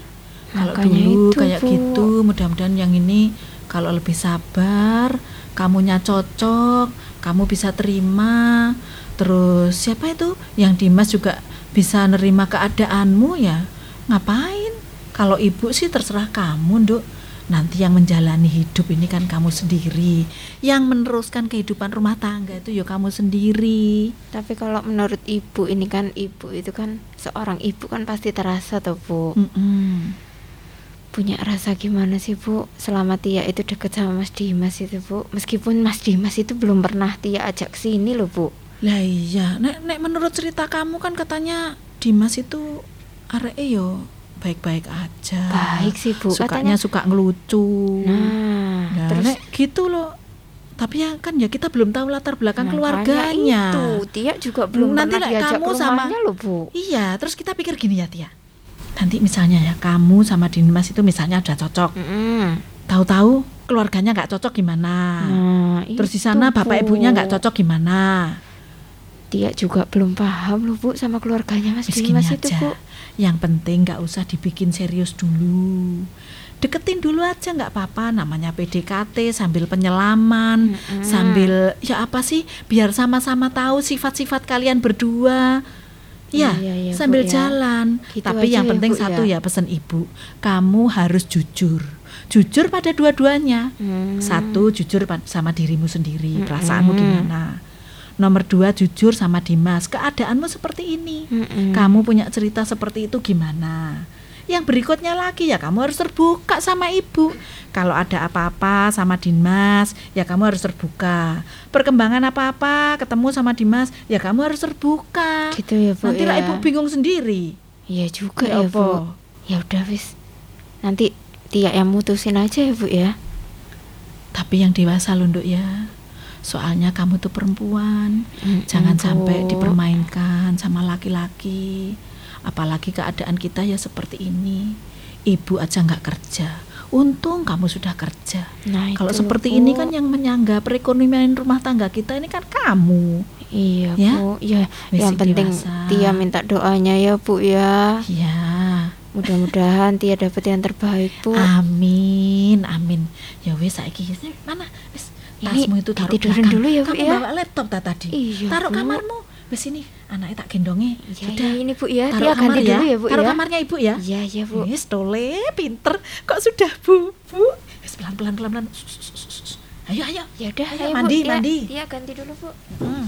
Kalau dulu itu, kayak Bu. gitu Mudah-mudahan yang ini Kalau lebih sabar Kamunya cocok Kamu bisa terima. Terus siapa itu? Yang Dimas juga bisa nerima keadaanmu ya. Ngapain Kalau ibu sih terserah kamu nduk. Nanti yang menjalani hidup ini kan kamu sendiri. Yang meneruskan kehidupan rumah tangga itu ya kamu sendiri. Tapi kalau menurut ibu ini kan ibu itu kan seorang ibu kan pasti terasa tuh bu. Mm-mm. Punya rasa gimana sih bu? Selama Tia itu deket sama Mas Dimas itu bu. Meskipun Mas Dimas itu belum pernah Tia ajak sini loh bu. Lah iya, nek, nek menurut cerita kamu kan katanya Dimas itu areke yo baik-baik aja. Baik sih, Bu. Sukanya Katanya- suka ngelucu. Nah Nah, terus nek gitu loh. Tapi ya kan ya kita belum tahu latar belakang makanya keluarganya. itu Tia juga belum Nanti pernah diajak kamu ke sama- loh bu Iya, terus kita pikir gini ya Tia. Nanti misalnya ya kamu sama Dimas itu misalnya udah cocok. Mm-mm. Tahu-tahu keluarganya nggak cocok gimana? Nah, terus di sana bapak Bu. ibunya nggak cocok gimana? Tia juga belum paham loh bu sama keluarganya Mas Dimas itu aja. bu Yang penting nggak usah dibikin serius dulu. Deketin dulu aja nggak apa-apa namanya PDKT sambil penyelaman, Mm-mm. sambil ya apa sih biar sama-sama tahu sifat-sifat kalian berdua. Ya, Iya, iya, Bu, sambil ya. jalan. Gitu Tapi yang ya, penting Bu, satu ya. ya pesan ibu, kamu harus jujur. Jujur pada dua-duanya. Hmm. Satu jujur sama dirimu sendiri, Mm-mm. perasaanmu gimana. Nomor dua jujur sama Dimas, keadaanmu seperti ini Mm-mm. kamu punya cerita seperti itu gimana? Yang berikutnya lagi ya kamu harus terbuka sama ibu. Kalau ada apa-apa sama Dimas, ya kamu harus terbuka. Perkembangan apa-apa ketemu sama Dimas, ya kamu harus terbuka. gitu ya bu Nanti lah ya. ibu bingung sendiri. Iya juga Ya ya, bu ya udah wis nanti Tia yang mutusin aja ya bu ya Tapi yang dewasa loh Nduk ya. Soalnya kamu tuh perempuan, Mm-mm, jangan sampai dipermainkan sama laki-laki. Apalagi keadaan kita ya seperti ini. Ibu aja nggak kerja. Untung kamu sudah kerja. Nah, Kalau seperti Bu. ini kan yang menyangga perekonomian rumah tangga kita ini kan kamu. Iya, Ya? Bu. Ya, yang penting dewasa. Tia minta doanya ya, Bu ya. Ya. Mudah-mudahan Tia dapat yang terbaik, Bu. Amin, amin. Ya wis saiki wis mana? Wis tasmu itu taruh belakang. dulu ya, Bu, Kamu ya? bawa laptop tak tadi? Iya, taruh Bu. kamarmu. Wis ini anaknya tak gendongi. Iya, Sudah. iya, ini Bu ya. Taruh kamar ganti dulu ya, Bu Taruh ya. kamarnya Ibu ya. Iya, iya, Bu. Wis tole pinter. Kok sudah Bu? Bu. Wis pelan-pelan pelan-pelan. Sus, sus, sus, sus. Ayo ayo. Ya udah, Ayo, ayo, Bu. mandi, Tia- mandi. Tia ganti dulu, Bu. Hmm.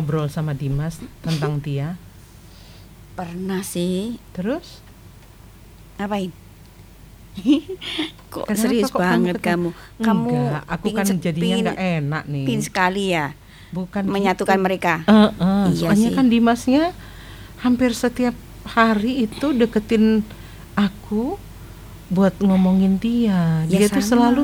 Ngobrol sama Dimas tentang Tia? pernah sih. Terus? Ngapain? kok Kenapa serius kok kamu banget ketawa? kamu? Kamu Enggak, aku pingin kan jadinya nggak enak nih. pingin sekali ya Bukan menyatukan gitu. mereka. Eh, eh, Iya soalnya sih. kan Dimasnya hampir setiap hari itu deketin aku buat ngomongin dia. Ya Dia tuh sama. selalu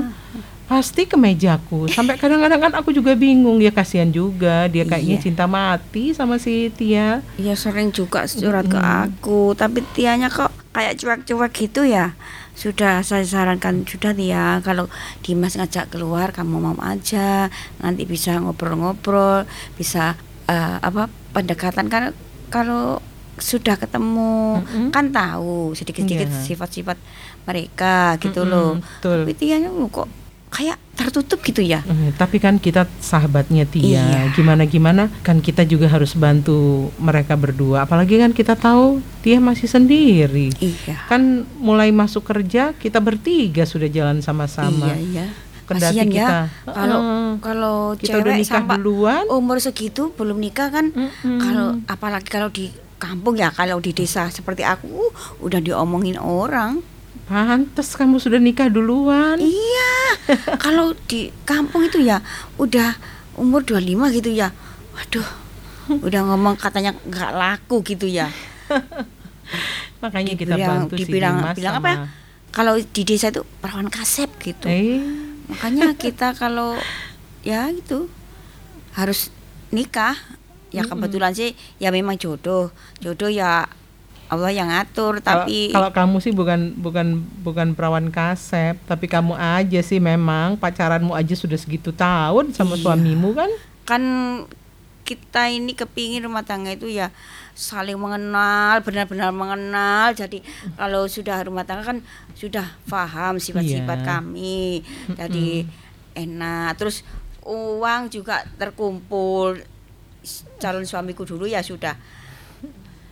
pasti ke mejaku. Sampai kadang-kadang kan aku juga bingung, ya kasihan juga. Dia kayaknya Iya. cinta mati sama si Tia. Iya sering juga surat ke aku, tapi Tianya kok kayak cuek-cuek gitu ya. Sudah saya sarankan sudah Tia kalau Dimas ngajak keluar kamu mau aja, nanti bisa ngobrol-ngobrol, bisa eh, apa pendekatan kan kalau sudah ketemu Mm-mm. kan tahu sedikit-sedikit Iya. sifat-sifat mereka gitu Mm-mm, loh. betul. Tapi Tianya kok kayak tertutup gitu ya. Eh, tapi kan kita sahabatnya Tia. Iya. Gimana gimana kan kita juga harus bantu mereka berdua. Apalagi kan kita tahu dia masih sendiri. Iya. Kan mulai masuk kerja kita bertiga sudah jalan sama-sama. Iya, iya. Kendati Kasihan ya kita kalau Heeh. kalau kita udah cewek nikah sampai duluan. umur segitu belum nikah kan kalau apalagi kalau di kampung ya kalau di desa seperti aku uh, udah diomongin orang Pantes kamu sudah nikah duluan. iya kalau di kampung itu ya udah umur 25 gitu ya. Waduh udah ngomong katanya nggak laku gitu ya. Makanya kita Dibilang- bantu si dibilang- Dimas bilang sama apa ya? kalau di desa itu perawan kasep gitu. Eh, makanya kita kalau ya itu harus nikah. Ya kebetulan sih ya memang jodoh. Jodoh ya Allah yang ngatur kalau- tapi kalau kamu sih bukan bukan bukan perawan kasep, tapi kamu aja sih memang pacaranmu aja sudah segitu tahun sama Iya. suamimu kan? kan kita ini kepingin rumah tangga itu ya saling mengenal benar-benar mengenal jadi kalau sudah rumah tangga kan sudah paham sifat-sifat Iya. kami jadi enak terus uang juga terkumpul calon suamiku dulu ya sudah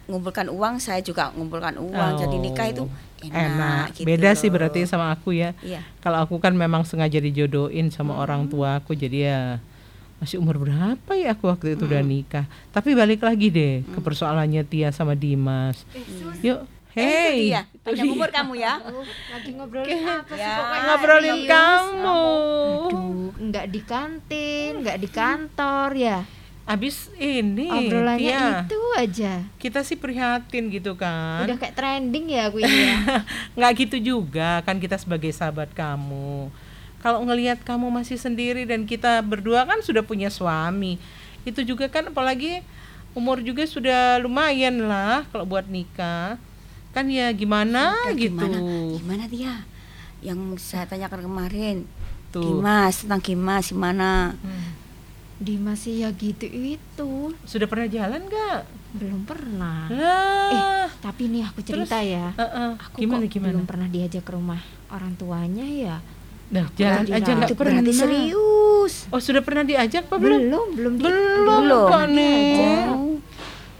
ngumpulkan uang saya juga ngumpulkan uang jadi nikah itu Oh, enak, gitu Beda sih berarti sama aku ya. Iya. Kalau aku kan memang sengaja dijodohin sama orang tua aku jadi ya masih umur berapa ya aku waktu itu udah nikah. Tapi balik lagi deh ke persoalannya Tia sama Dimas. Yuk, Eh, itu hey, dia. panjang umur kamu ya Lagi ngobrolin apa sih Ya. pokoknya ngobrolin kamu. Aduh, nggak di kantin, nggak di kantor ya. Abis ini Obrolannya Tia, itu aja. kita sih prihatin gitu kan. Udah kayak trending ya aku ini ya. nggak gitu juga kan kita sebagai sahabat kamu. Kalau ngelihat kamu masih sendiri dan kita berdua kan sudah punya suami itu juga kan apalagi umur juga sudah lumayan lah kalau buat nikah. Kan ya gimana Sudah, gitu. Gimana gimana dia? Yang saya tanyakan kemarin tuh. Dimas tentang Dimas gimana Dimas sih ya gitu itu. sudah pernah jalan nggak Belum pernah. lah Tapi nih aku cerita ya. Heeh. Aku gimana kok gimana belum pernah diajak ke rumah orang tuanya ya. nah jalan aja nggak pernah berarti serius oh sudah pernah diajak apa belum Belum, belum di- belum Belum. kok nih diajak.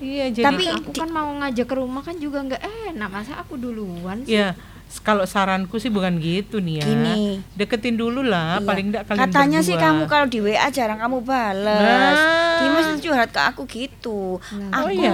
iya jadi Tapi Aku kan mau ngajak ke rumah kan juga nggak enak. Masa aku duluan sih? S- kalau saranku sih bukan gitu nih ya. Gini. Deketin dulu lah, Iya. paling enggak kalian katanya sih berdua. kamu kalau di WA jarang kamu balas Nah. Dimas curhat ke aku gitu Lah, aku Oh iya?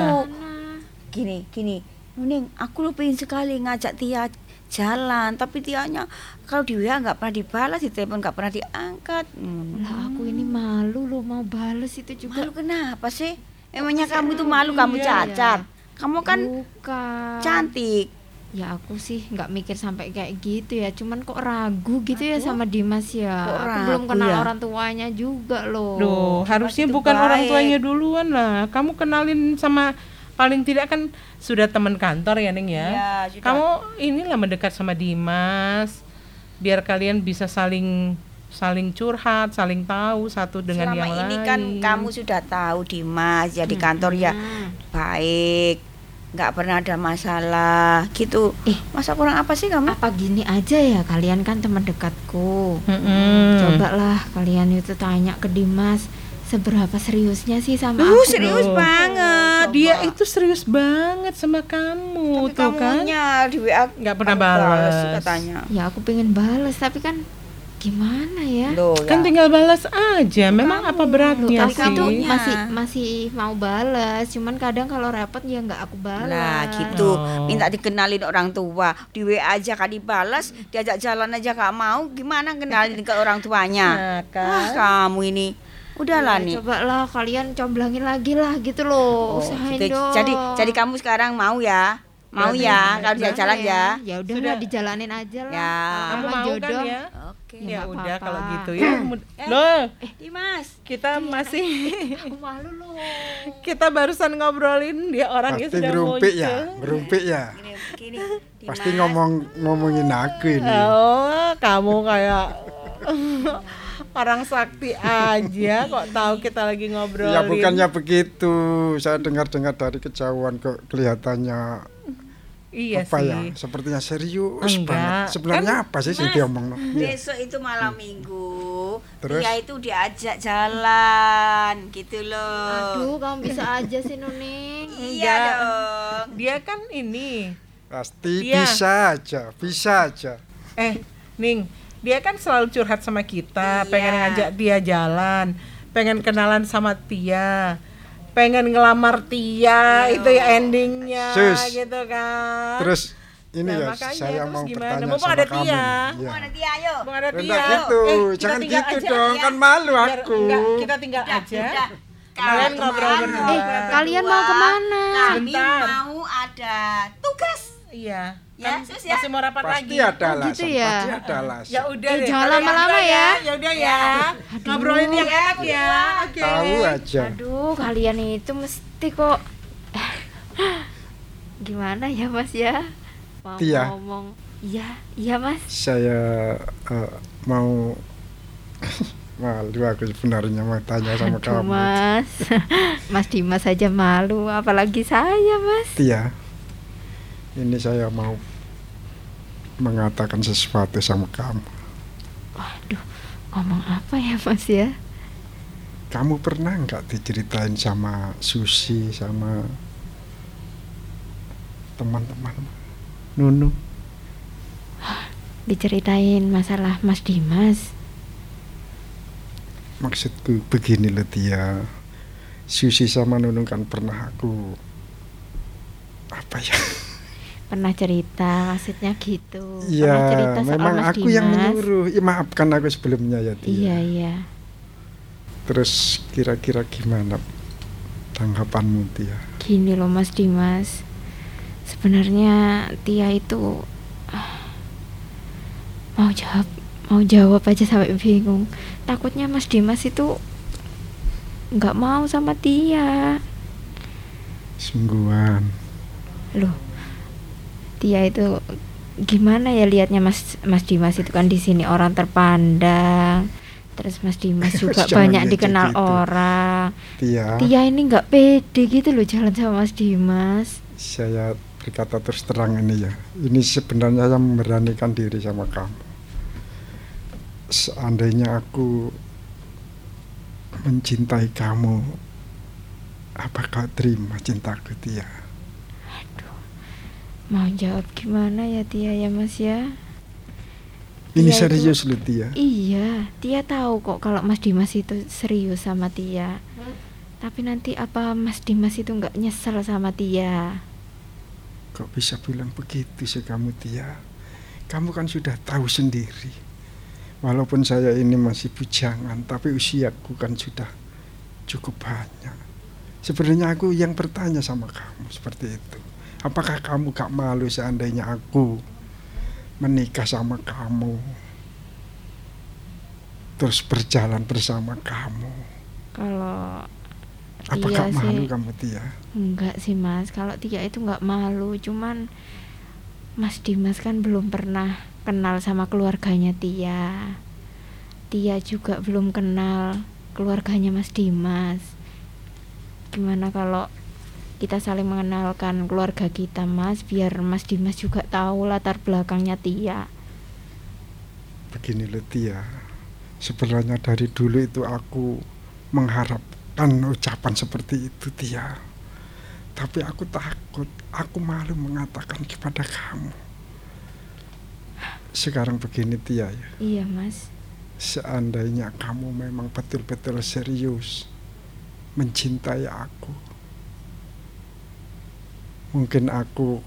Gini gini Nuning aku lu pengen sekali ngajak Tia jalan tapi Tianya kalau di WA nggak pernah dibalas di telepon nggak pernah diangkat Hmm. Lah aku ini malu loh mau bales itu juga. malu kenapa sih emangnya kamu itu malu kamu Iya, cacat kamu kan Bukan. cantik Ya aku sih nggak mikir sampai kayak gitu ya. Cuman kok ragu gitu ya sama Dimas ya. Kok aku belum ragu kenal ya? orang tuanya juga loh. Duh, harusnya bukan orang baik. tuanya duluan lah. Kamu kenalin sama paling tidak kan sudah teman kantor ya, Ning ya. Sudah. Kamu inilah mendekat sama Dimas biar kalian bisa saling saling curhat, saling tahu satu dengan selama yang ini lain. kan kamu sudah tahu Dimas ya di kantor ya baik nggak pernah ada masalah gitu Eh. masa kurang apa sih kamu Apa gini aja ya kalian kan teman dekatku. Mm-mm. Cobalah kalian itu tanya ke Dimas seberapa seriusnya sih sama Duh, aku. serius Loh. banget Dia itu serius banget sama kamu Tapi tuh kan. kamunya di WA Nggak pernah balas. katanya Ya aku pengen bales tapi kan Gimana ya? Loh, Kan ya. tinggal balas aja. Memang apa beratnya Aku sih? itu masih masih mau balas, cuman kadang kalau repot ya nggak aku balas. Nah gitu, Oh. minta dikenalin orang tua Di WA aja kan dibalas, diajak jalan aja gak mau Gimana kenalin ke orang tuanya Nah, kan. Ah kamu ini Udahlah Ya, nih Coba lah kalian comblangin lagi lah gitu loh. Oh, Usahain gitu. dong. Jadi jadi kamu sekarang mau ya Mau ya kalau dia Gimana jalan ya Ya udah Sudah. lah dijalanin aja lah. Ya. Kamu Sama mau jodoh. kan ya? Oke Ya, Ya udah kalau gitu ya. Mud- Loh, Dimas kita masih Aku malu loh. kita barusan ngobrolin dia orangnya Pasti sudah ngerumpik muncul. ya, ngerumpik ya. Gini, gini Pasti ngomong ngomongin aku ini. Oh, kamu kayak orang sakti aja kok tahu kita lagi ngobrolin. Ya bukannya begitu. Saya dengar-dengar dari kejauhan kok kelihatannya Iya apa sih. ya? Sepertinya serius Enggak. banget. Sebenarnya apa sih sih Mas, diomong? Iya. Besok itu malam minggu Terus? Dia itu diajak jalan Gitu loh Aduh, kamu bisa aja sih Nuning. Iya dong Dia kan ini. Pasti Iya. bisa aja, bisa aja. Eh, Ning, dia kan selalu curhat sama kita, Iya. pengen ngajak dia jalan, pengen kenalan sama Tia. Pengen ngelamar Tia, itu ya endingnya Sus. gitu kan. Terus ini Nah, ya makanya, saya terus mau gimana? bertanya Mumpung sama ada kamu. Tia. nih. Mau Iya. nanti ayo Bung ada Rendah Tia. gitu, Eh, jangan gitu aja, dong, ya. kan malu Biar- aku. enggak, kita tinggal Udah, aja. udah. Kalian ngobrol mau- berdua. Eh, kalian mau ke mana? Kami Sebentar. mau ada tugas Iya. Ya, kan sus ya. masih mau rapat Pasti lagi. ada Oh, alasan, gitu ya? pasti ada alasan. Ya udah Eh, deh. jangan lama-lama berdua ya. Ya udah ya. Ngobrolin yang enak ya. Oke. Tahu aja. Aduh, kalian itu mesti kok gimana ya Mas ya? Mau Tia. ngomong. Iya, iya Mas. Saya eh, mau malu aku sebenarnya mau tanya sama Aduh, kamu. Mas. Mas Dimas saja malu, apalagi saya, Mas. Tia, ini saya mau mengatakan sesuatu sama kamu. Waduh, ngomong apa ya Mas ya? Kamu pernah nggak diceritain sama Susi sama teman-teman Nunu? Diceritain masalah Mas Dimas. Maksudku begini loh Tia. Susi sama Nunu kan pernah aku apa ya? Pernah cerita, maksudnya gitu. Pernah Ya, cerita soal memang Mas aku yang Dimas. menyuruh. Ya, maafkan aku sebelumnya ya Tia. Iya, iya. Terus kira-kira gimana tanggapanmu Tia? Gini loh Mas Dimas. Sebenarnya Tia itu ah, mau jawab mau jawab aja sampai bingung. Takutnya Mas Dimas itu nggak mau sama Tia. Sungguhan. Loh. Tia itu gimana ya liatnya Mas Mas Dimas itu kan di sini orang terpandang. Terus Mas Dimas juga banyak dikenal gitu. orang. Tia, Tia ini nggak pede gitu loh jalan sama Mas Dimas. saya berkata terus terang ini ya. Ini sebenarnya saya memberanikan diri sama kamu. Seandainya aku mencintai kamu, apa kau terima cintaku Tia? Mau jawab gimana ya Tia ya Mas ya? Ini Tia itu- serius loh Tia. Iya, Tia tahu kok kalau Mas Dimas itu serius sama Tia. Tapi nanti apa Mas Dimas itu nggak nyesel sama Tia? Kok bisa bilang begitu sih kamu Tia? Kamu kan sudah tahu sendiri. Walaupun saya ini masih bujangan, tapi usiaku kan sudah cukup banyak. Sebenarnya aku yang bertanya sama kamu seperti itu. Apakah kamu gak malu seandainya aku menikah sama kamu? Terus berjalan bersama kamu. Kalau Apa Tia gak malu sih kamu Tia? enggak sih Mas. Kalau Tia itu nggak malu, cuman Mas Dimas kan belum pernah kenal sama keluarganya Tia. Tia juga belum kenal keluarganya Mas Dimas. Gimana kalau kita saling mengenalkan keluarga kita Mas, biar Mas Dimas juga tahu latar belakangnya Tia. Begini loh Tia, sebenarnya dari dulu itu aku mengharapkan ucapan seperti itu Tia. Tapi aku takut, aku malu mengatakan kepada kamu. Sekarang begini Tia ya, Iya Mas. seandainya kamu memang betul-betul serius mencintai aku, mungkin aku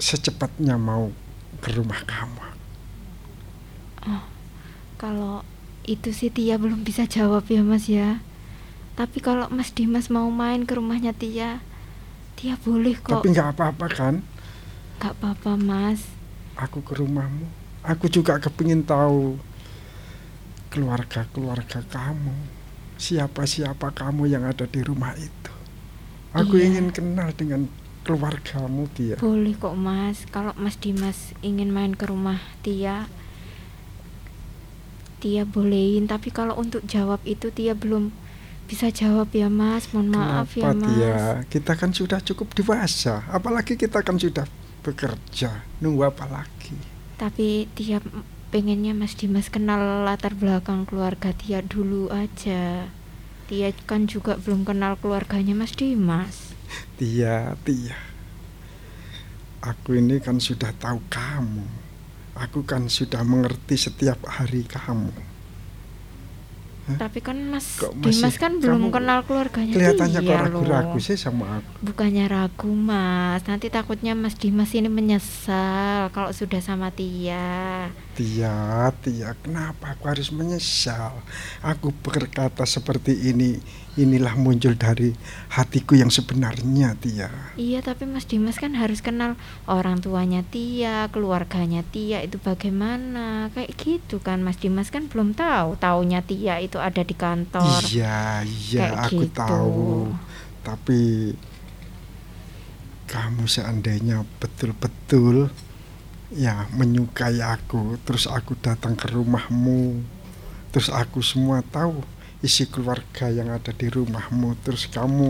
secepatnya mau ke rumah kamu. Oh, kalau itu sih Tia belum bisa jawab ya Mas ya. Tapi kalau Mas Dimas mau main ke rumahnya Tia, Tia boleh kok. Tapi nggak apa-apa kan? Gak apa-apa Mas. Aku ke rumahmu. Aku juga kepingin tahu keluarga-keluarga kamu. Siapa-siapa kamu yang ada di rumah itu. Aku Iya. ingin kenal dengan keluargamu dia. Boleh kok Mas. Kalau Mas Dimas ingin main ke rumah Tia, Tia bolehin. Tapi kalau untuk jawab itu Tia belum bisa jawab ya Mas. Mohon maaf ya Kenapa Mas. dia? Kita kan sudah cukup dewasa. Apalagi kita kan sudah bekerja. Nunggu apa lagi? Tapi Tia pengennya Mas Dimas kenal latar belakang keluarga Tia dulu aja. Tia kan juga belum kenal keluarganya Mas Dimas. Tia, Tia. Aku ini kan sudah tahu kamu. Aku kan sudah mengerti setiap hari kamu. Tapi kan Mas Kok masih Dimas kan belum kenal keluarganya Kelihatannya kok Tia ragu-ragu sih sama aku. Bukannya ragu Mas, nanti takutnya Mas Dimas ini menyesal kalau sudah sama Tia. Tia, Tia, kenapa aku harus menyesal? Aku berkata seperti ini, inilah muncul dari hatiku yang sebenarnya, Tia. Iya, tapi Mas Dimas kan harus kenal orang tuanya Tia, keluarganya Tia itu bagaimana. Kayak gitu kan Mas Dimas kan belum tahu. Taunya Tia itu ada di kantor. Iya, iya, Kayak aku gitu. tahu. Tapi kamu seandainya betul-betul ya menyukai aku, terus aku datang ke rumahmu, terus aku semua tahu isi keluarga yang ada di rumahmu, terus kamu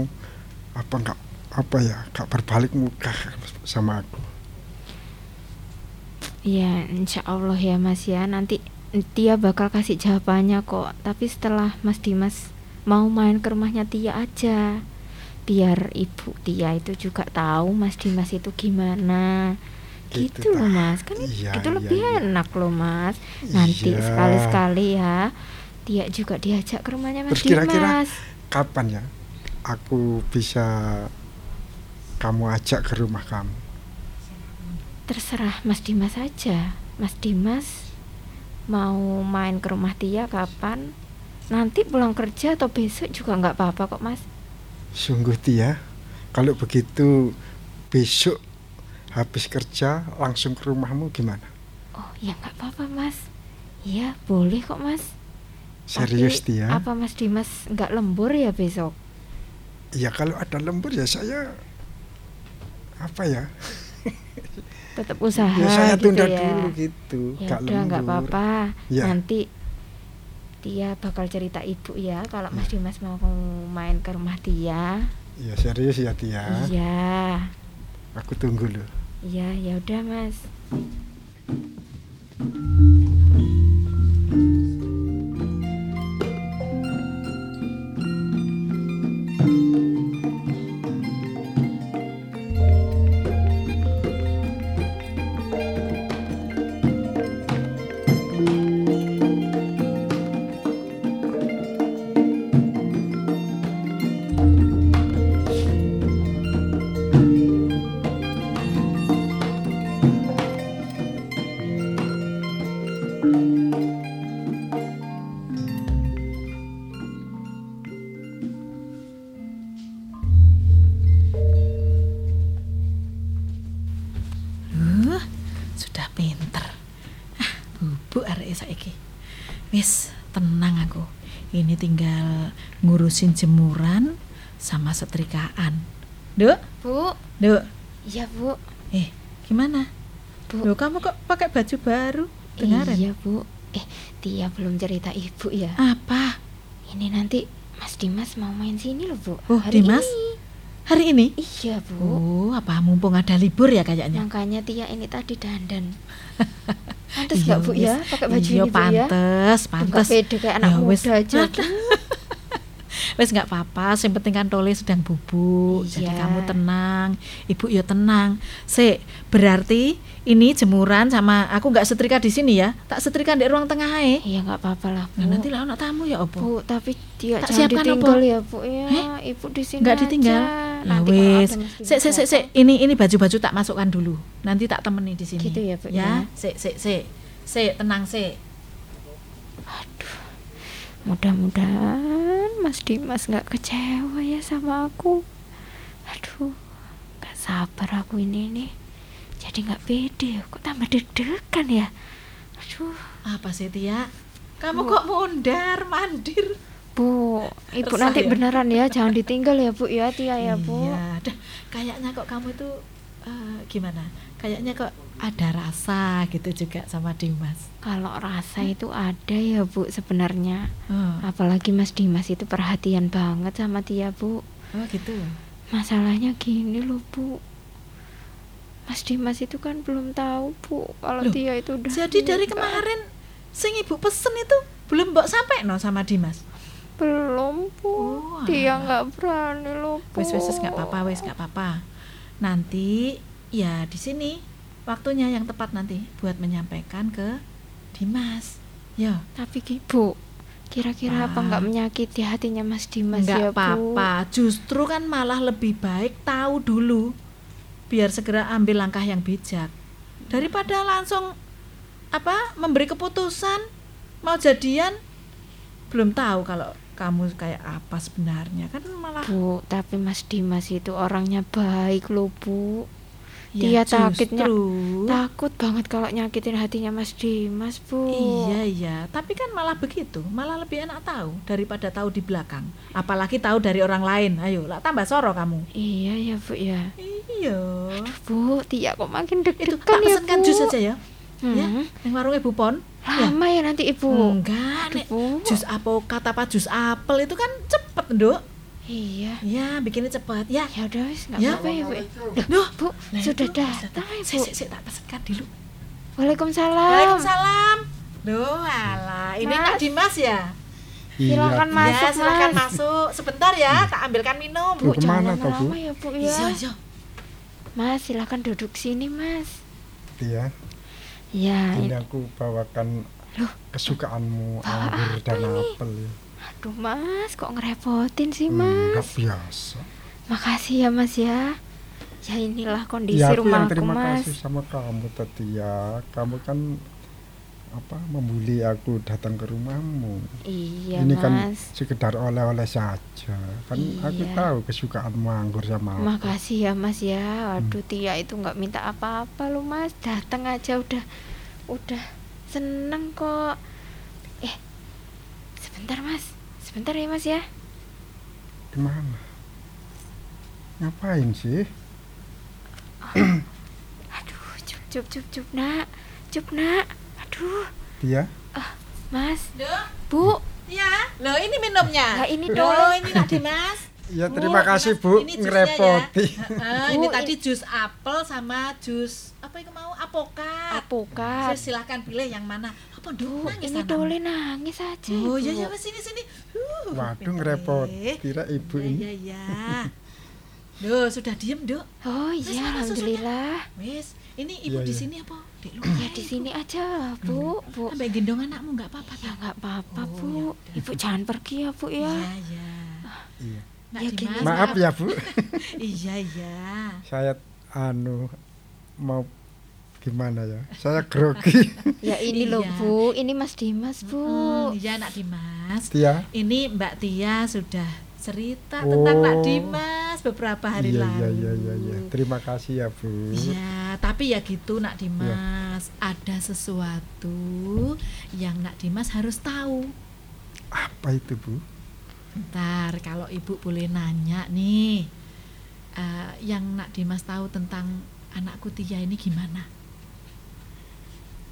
apa enggak apa ya, enggak berbalik muka sama aku. Iya, insya Allah ya Mas ya. Nanti Tia bakal kasih jawabannya kok. Tapi setelah Mas Dimas mau main ke rumahnya Tia aja. Biar ibu Tia itu juga tahu Mas Dimas itu gimana. Gitu, Gitu, loh. Mas. Kan Iya, itu iya, lebih iya. enak loh Mas. Nanti Iya. sekali-sekali ya. Tia juga diajak ke rumahnya Mas Terus kira-kira Dimas. kapan ya aku bisa kamu ajak ke rumah kamu? Terserah Mas Dimas aja. Mas Dimas mau main ke rumah Tia kapan? Nanti pulang kerja atau besok juga nggak apa-apa kok Mas. Sungguh Tia, kalau begitu besok habis kerja langsung ke rumahmu gimana? Oh ya nggak apa-apa Mas. Iya boleh kok Mas. Serius Tapi Tia? Apa Mas Dimas nggak lembur ya besok? Ya kalau ada lembur ya saya apa ya? Tetap usaha ya saya gitu tunda ya. dulu gitu, Ya udah nggak apa-apa. Ya. Nanti Tia bakal cerita ibu ya kalau Mas Dimas mau main ke rumah Tia. Ya serius ya Tia. Iya. Aku tunggu loh. Iya, ya udah Mas. Uh, ngurusin jemuran sama setrikaan. Duk, Bu, Duk. iya Bu. Eh, gimana? Bu. Loh, kamu kok pakai baju baru? Dengaran? Iya Bu. Eh, Tia belum cerita ibu ya. Apa? Ini nanti Mas Dimas mau main sini loh Bu. Oh, Hari Dimas? ini. Hari ini? Iya Bu. Oh, apa mumpung ada libur ya kayaknya? Makanya Tia ini tadi dandan. Pantes nggak Bu ya wis. pakai baju iya, ini Bu ya? pantes, Tuh, nggak pantes. pede kayak anak Ya, muda aja. Wes nggak apa-apa, yang penting kan Tole sedang bubuk. Jadi Iya. kamu tenang, Ibu ya tenang. Sik, berarti ini jemuran sama aku nggak setrika di sini ya. Tak setrika di ruang tengah ae. Iya nggak apa-apa lah bu. Nah, nanti lah anak tamu ya opo. Bu, tapi dia Tak siapkan ditinggal apa? ya bu ya. Ibu di sini Nggak ditinggal. Nanti wes. sik sik sik. Ini ini baju-baju tak masukkan dulu. Nanti tak temeni di sini. Gitu ya, Bu, Ya, ya. sik sik sik. Sik, tenang sik. Mudah-mudahan Mas Dimas nggak kecewa ya sama aku. Aduh, nggak sabar aku ini nih. Jadi nggak pede, kok tambah deg-degan ya. Aduh, Apa sih Tia? Kamu Bu. kok mundar mandir? Bu, Ibu Resah nanti ya? beneran ya, jangan ditinggal ya Bu ya, Tia ya Bu. Iya, kayaknya kok kamu itu eh, gimana? Kayaknya kok ada rasa gitu juga sama Dimas. Kalau rasa itu ada ya Bu sebenarnya. Oh, Apalagi Mas Dimas itu perhatian banget sama Tia Bu. oh gitu. Masalahnya gini loh Bu. Mas Dimas itu kan belum tahu Bu kalau Loh, Tia itu udah Jadi dari kemarin sing ibu pesen itu belum mbok sampai no sama Dimas. belum Bu. Oh, Dia nggak berani loh Bu. Wes wes wes nggak apa-apa, wes nggak apa-apa. Nanti ya di sini waktunya yang tepat nanti buat menyampaikan ke Dimas. Ya, Tapi Bu, kira-kira apa Ah. nggak menyakiti hatinya Mas Dimas ya nggak Bu? apa-apa. Justru kan malah lebih baik tahu dulu biar segera ambil langkah yang bijak daripada langsung apa memberi keputusan mau jadian belum tahu kalau kamu kayak apa sebenarnya kan malah Bu, tapi Mas Dimas itu orangnya baik loh Bu. Ya Dia takutnya takut banget kalau nyakitin hatinya Mas Dimas Bu. Iya iya, tapi kan malah begitu, malah lebih enak tahu daripada tahu di belakang. Apalagi tahu dari orang lain. Ayo, lah tambah soro kamu. Iya ya Bu ya. Iya. Bu, Tia kok makin Itu deg-degan ya Bu. jus aja ya. Ya, Hmm. yang warung Ibu Pon. Lama ya nanti Ibu. Enggak, Aduh, Bu. jus apokat apa jus apel itu kan cepet, Nduk. Iya. Ya, bikinnya cepet. Ya. Ya udah wis nggak Ya. apa-apa ya Bu. Duh, Bu, Nah, sudah itu datang Bu. sik, sik, tak pesenkan dulu. Waalaikumsalam. Waalaikumsalam. Duh, alah, ini Mas. Kak Dimas ya? Silakan Iya, masuk, ya, silakan Mas. masuk. Sebentar ya, tak ambilkan minum. Bu, jangan lama-lama ya Bu ya. Iya, iya. Mas, silakan duduk sini, Mas. Tia, Ya, ini aku bawakan Loh. kesukaanmu anggur dan apa ini? apel ya. Aduh, Mas, kok ngerepotin sih, Enggak Mas? biasa. Makasih ya, Mas ya. Ya inilah kondisi Ya aku yang rumahku, terima Mas. kasih sama kamu tadi ya. Kamu kan apa membuli aku datang ke rumahmu. Iya, Ini kan Mas. sekedar oleh-oleh saja. Kan aku Iya. tahu kesukaanmu anggur sama apel. Makasih ya, Mas ya. Waduh, Tia itu nggak minta apa-apa loh, Mas. Datang aja udah udah seneng kok. Eh, sebentar, Mas. Sebentar ya, Mas ya. Ke mana? Ngapain sih? Aduh, cup cup cup cup, Nak. Cup, Nak. Aduh, Dia? Mas. Duh, Bu, ya. Loh, ini minumnya. Lah, ini Loh, dong. ini Kak Dimas. Ya Bu, terima kasih Bu, ini jusnya ngerepoti. ya. Ini tadi jus apel sama jus apa itu mau apokat. apokat. Saya silahkan pilih yang mana. Apa dulu nangis ini? Dole nangis aja. Oh iya iya Mas, sini sini. Uh, Waduh ngerepot. Kira ibu Iya ini. iya iya. Duh, sudah diem, Dok. Oh iya, alhamdulillah. Wes, ini ibu Iya, di iya. sini apa? Di luar. Ya di sini aja, Bu. Bu. Sampai gendong anakmu nggak apa-apa Ya apa-apa, Oh, Bu. ya udah. Ibu jangan pergi ya, Bu ya. Iya iya. Iya. Nak Ya, Maaf ya Bu, Iya iya. saya anu mau gimana ya? Saya grogi. Ya ini loh, Iya. Bu. Ini Mas Dimas, Bu. Hmm, iya Nak Dimas. Tia. Ini Mbak Tia sudah cerita Oh. tentang Nak Dimas beberapa hari Iya lalu. iya iya iya iya. Terima kasih ya Bu. Iya, tapi ya gitu Nak Dimas, ada sesuatu yang Nak Dimas harus tahu. Apa itu Bu? Bentar, kalau Ibu boleh nanya nih, eh, yang Nak Dimas tahu tentang anakku Tia ini gimana?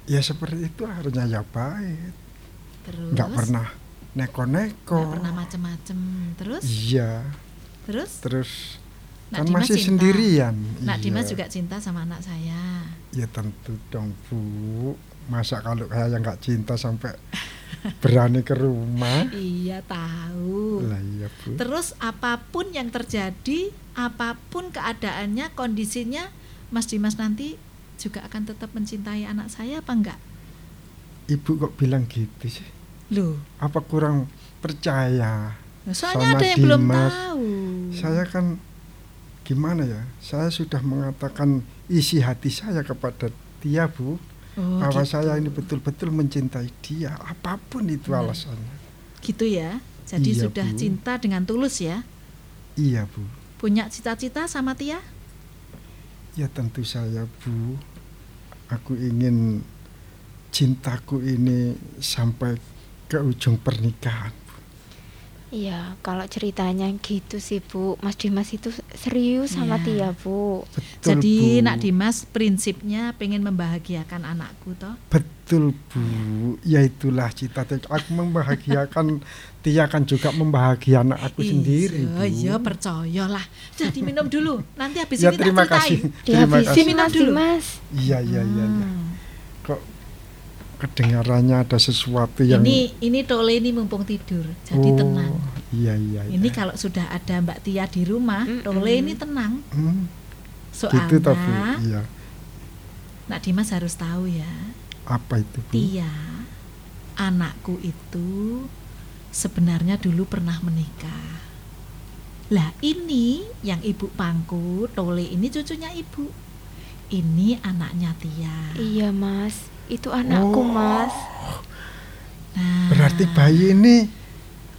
Ya seperti itu harusnya ya baik. Terus? Nggak pernah neko-neko. nggak pernah macem-macem. Terus? Iya. Terus? Terus Nak kan Dimas masih cinta. sendirian. Nak Iya. Dimas juga cinta sama anak saya. Ya tentu dong Bu. Masa kalau saya nggak cinta sampai berani ke rumah. Iya tahu. Lah iya, Bu. Terus apa pun yang terjadi, apa pun keadaannya, kondisinya, Mas Dimas nanti juga akan tetap mencintai anak saya apa enggak? Ibu kok bilang gitu sih? Loh, Apa kurang percaya? soalnya Sama ada yang belum Dimas. tahu. Saya kan gimana ya? Saya sudah mengatakan isi hati saya kepada dia, Bu. Oh, bahwa gitu. saya ini betul-betul mencintai dia, apa pun itu Nah. alasannya. Gitu ya. Jadi Iya, sudah Bu. cinta dengan tulus ya. Iya, Bu. Punya cita-cita sama Tia? Ya tentu saya, Bu. Aku ingin cintaku ini sampai ke ujung pernikahan. Iya, kalau ceritanya gitu sih Bu, Mas Dimas itu serius sama Iya. Tia Bu. Betul, Jadi Bu. Nak Dimas prinsipnya pengen membahagiakan anakku toh. Betul, Bu. Ya itulah cita-cita aku membahagiakan Tia kan juga membahagiakan aku sendiri, Bu. Iya, iya percayalah. Jadi minum dulu. Nanti habis Ya ini terima tak kasih. ceritain. Terima Dihabisin kasih. Minum Mas dulu. Dimas. Iya, iya, iya, iya. Hmm. Kok kedengarannya ada sesuatu yang Ini ini Tole ini mumpung tidur. Jadi Oh, tenang. Iya, iya, iya. Ini kalau sudah ada Mbak Tia di rumah, Tole ini tenang. Hmm, Soalnya gitu Bu. Iya. Nak Dimas harus tahu ya, Apa itu, Bu? Tia, anakku itu sebenarnya dulu pernah menikah. Lah ini yang ibu pangku, Tole ini cucunya ibu. Ini anaknya Tia. Iya Mas, itu anakku Oh. Mas. Nah, Berarti bayi ini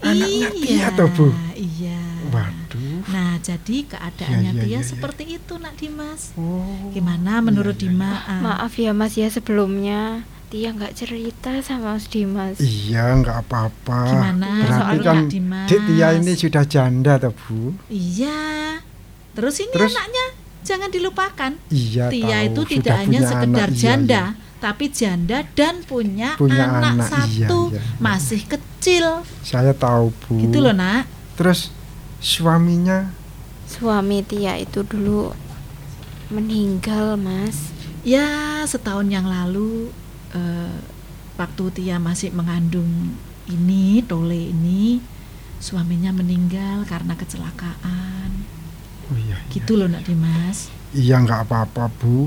anaknya Tia toh, Bu? Iya. Waduh. Nah, jadi keadaannya Iya, iya, Tia iya, iya. seperti itu, Nak Dimas. Oh. Gimana menurut iya, iya. Dima? Ah, Maaf ya Mas ya sebelumnya Tia nggak cerita sama Mas Dimas. Iya, nggak apa-apa. Gimana Berarti soal kan Dimas? Dik Tia ini sudah janda toh, Bu? Iya. Terus ini Terus? anaknya jangan dilupakan. Iya, Tia tahu. itu Sudah tidak hanya punya sekedar anak, iya, janda, iya. Tapi janda dan punya, Punya anak, anak, iya, satu, iya. masih kecil. Saya tahu, Bu. Gitu loh, Nak. Terus suaminya Suami Tia itu dulu meninggal Mas. Ya, setahun yang lalu eh, waktu Tia masih mengandung ini, Tole ini, suaminya meninggal karena kecelakaan. Oh iya. iya. Gitu loh, Nak Dimas. Iya nggak apa-apa Bu.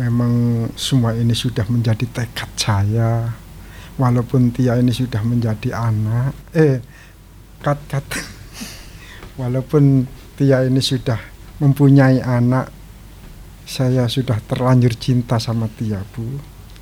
Memang semua ini sudah menjadi tekad saya. Walaupun Tia ini sudah menjadi anak, eh kat kat. Walaupun Tia ini sudah mempunyai anak, saya sudah terlanjur cinta sama Tia Bu.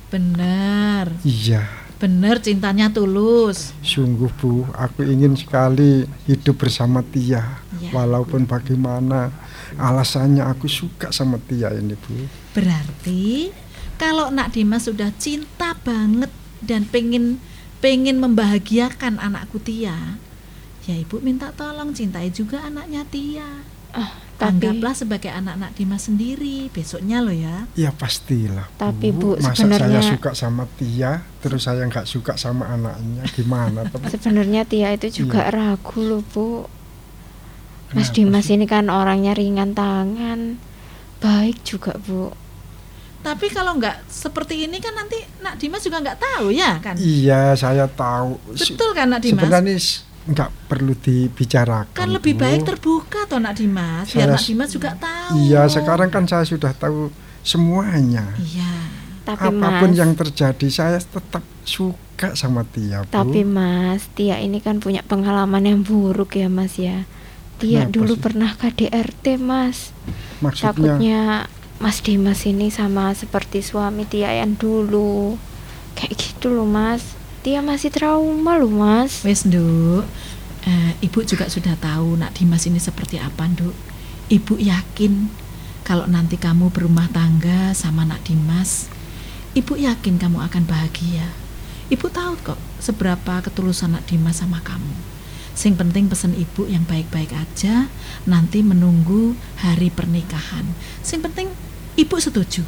Benar, Iya, benar cintanya tulus. sungguh Bu, aku ingin sekali hidup bersama Tia. Ya. Walaupun bagaimana alasannya aku suka sama Tia ini Bu. Berarti kalau Nak Dimas sudah cinta banget dan pengen pengen membahagiakan anakku Tia, ya Ibu minta tolong cintai juga anaknya Tia. Ah, tapi Anggaplah sebagai anak Nak Dimas sendiri besoknya loh ya. Ya pastilah. Tapi, Bu, masa sebenarnya- saya suka sama Tia, terus saya nggak suka sama anaknya, gimana? Tapi sebenarnya Tia itu juga ragu loh Bu. Mas Kenapa Dimas ini kan orangnya ringan tangan, baik juga Bu. Tapi kalau nggak seperti ini kan nanti Nak Dimas juga nggak tahu ya kan? iya, saya tahu. Betul kan Nak Dimas? Sebenarnya nggak perlu dibicarakan. Kan lebih Bu. baik terbuka toh Nak Dimas, biar Saya Nak s- Dimas juga tahu. Iya, sekarang kan saya sudah tahu semuanya. Iya. Tapi Apa pun Mas, yang terjadi, saya tetap suka sama Tia, Bu. tapi Mas, Tia ini kan punya pengalaman yang buruk ya Mas ya. Tia Kenapa dulu sih? pernah KDRT Mas. Maksudnya, Takutnya Mas Dimas ini sama seperti suami Tia yang dulu. Kayak gitu loh Mas. Tia masih trauma loh Mas. Wes Nduk, eh, Ibu juga sudah tahu Nak Dimas ini seperti apa Nduk. Ibu yakin kalau nanti kamu berumah tangga sama Nak Dimas, Ibu yakin kamu akan bahagia. Ibu tahu kok seberapa ketulusan Nak Dimas sama kamu. Sing penting pesan ibu yang baik-baik aja, nanti menunggu hari pernikahan. Sing penting ibu setuju.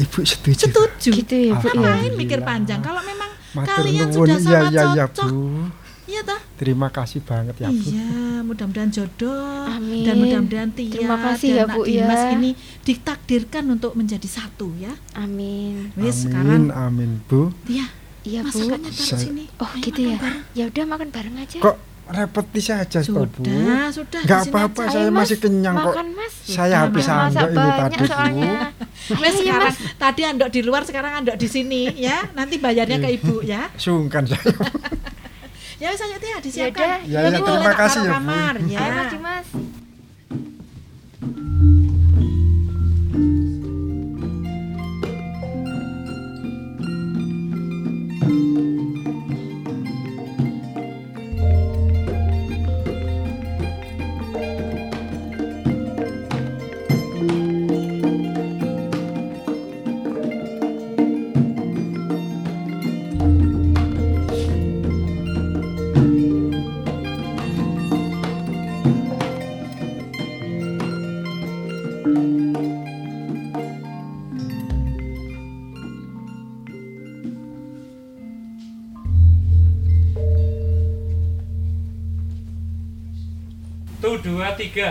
Ibu setuju. Setuju. Gitu ya Bu ya. Ngapain mikir panjang? Kalau memang Matur kalian sudah sama iya, iya, cocok, Bu. iya toh? Terima kasih banget ya, Bu. Iya, mudah-mudahan jodoh Amin. dan mudah-mudahan Tia Terima kasih dan ya, Nak Bu, Dimas ya. ini ditakdirkan untuk menjadi satu ya. Amin. Wis Amin, sekarang amin, Bu. Tia, Iya, Bu. Masakannya taruh Saya- sini. Oh, Ayo gitu ya. bareng. Ya udah makan bareng aja. Kok repeti saja toh, Bu? Sudah, sudah. Sini apa-apa, saya Ayo, masih Mas. kenyang kok. Makan, Mas. Saya habis Masak andok ini tadi, Bu. Wes Ayo, sekarang Mas. tadi andok di luar sekarang andok di sini ya. Nanti bayarnya ke ibu ya. Sungkan saya. Ya wes ayo Tia Ya disiapkan. Ya, Bu, ya, terima kasih ya, Bu. kamar ya. Ayo, Mas Dimas. Tuh dua tiga.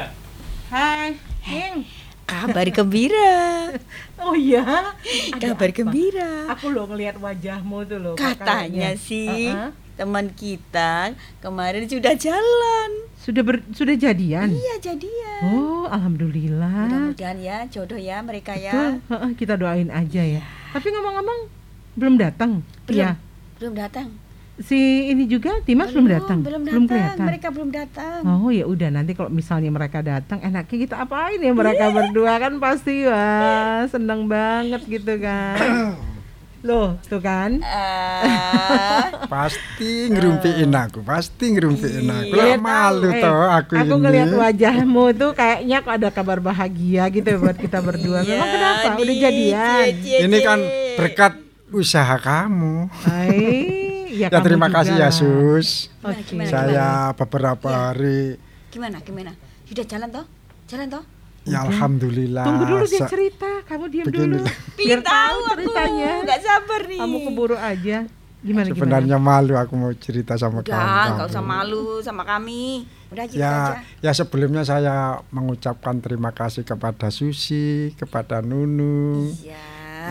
Hai, Ning. Kabar gembira. Oh iya. Ada Kabar apa? gembira. Aku loh ngelihat wajahmu tuh loh. Katanya kayaknya. sih Uh-uh. teman kita kemarin sudah jalan. Sudah ber, sudah jadian. Iya jadian. Oh, alhamdulillah. Mudah-mudahan ya jodoh ya mereka Betul. ya. Heeh, kita doain aja ya. Tapi ngomong-ngomong belum datang. Belum. Iya. Belum datang. Si ini juga Dimas belum, datang. Belum datang. kelihatan. Mereka belum datang. Oh ya udah nanti kalau misalnya mereka datang enaknya kita apain ya mereka berdua kan pasti wah seneng banget gitu kan. Loh, tuh kan. Ah, Pasti ngerumpiin aku, pasti ngerumpiin aku. Lah Lihat malu eh, toh aku, Aku ini. ngelihat wajahmu tuh kayaknya kok ada kabar bahagia gitu buat kita berdua. Memang Iya, kenapa? Udah jadian. cie, cie, Ini kan berkat usaha kamu. Hai, ya, Ya terima juga kasih ya lah. Sus. Oke. Gimana, Saya beberapa Ya. hari Gimana gimana? Sudah jalan toh? Jalan toh? ya alhamdulillah. Tunggu dulu dia cerita, kamu diam Begini. dulu. Biar tahu aku. ceritanya. Nggak sabar nih. Kamu keburu aja. Gimana Sebenarnya malu aku mau cerita sama Udah, kamu. nggak usah malu sama kami. Udah gitu Ya, aja. ya sebelumnya saya mengucapkan terima kasih kepada Susi, kepada Nunu. Ya.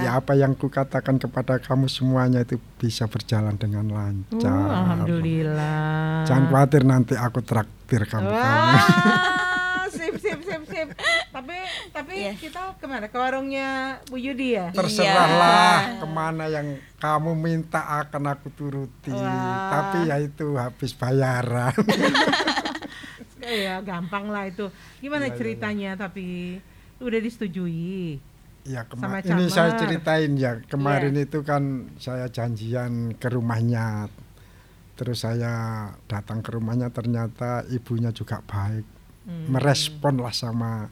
Ya apa yang kukatakan kepada kamu semuanya itu bisa berjalan dengan lancar. Oh, alhamdulillah. Jangan khawatir nanti aku traktir kamu. kamu. Wah, sip sip sip sip. Tapi tapi Iya. kita ke mana? Ke warungnya Bu Yudi ya? Terserahlah ke mana yang kamu minta akan aku turuti. Wah. Tapi ya itu habis bayaran. Ya gampang lah itu. Gimana iya, ceritanya tapi udah disetujui. Ya kemarin ini saya ceritain ya kemarin Iya. itu kan saya janjian ke rumahnya terus saya datang ke rumahnya ternyata ibunya juga baik Hmm. merespon lah sama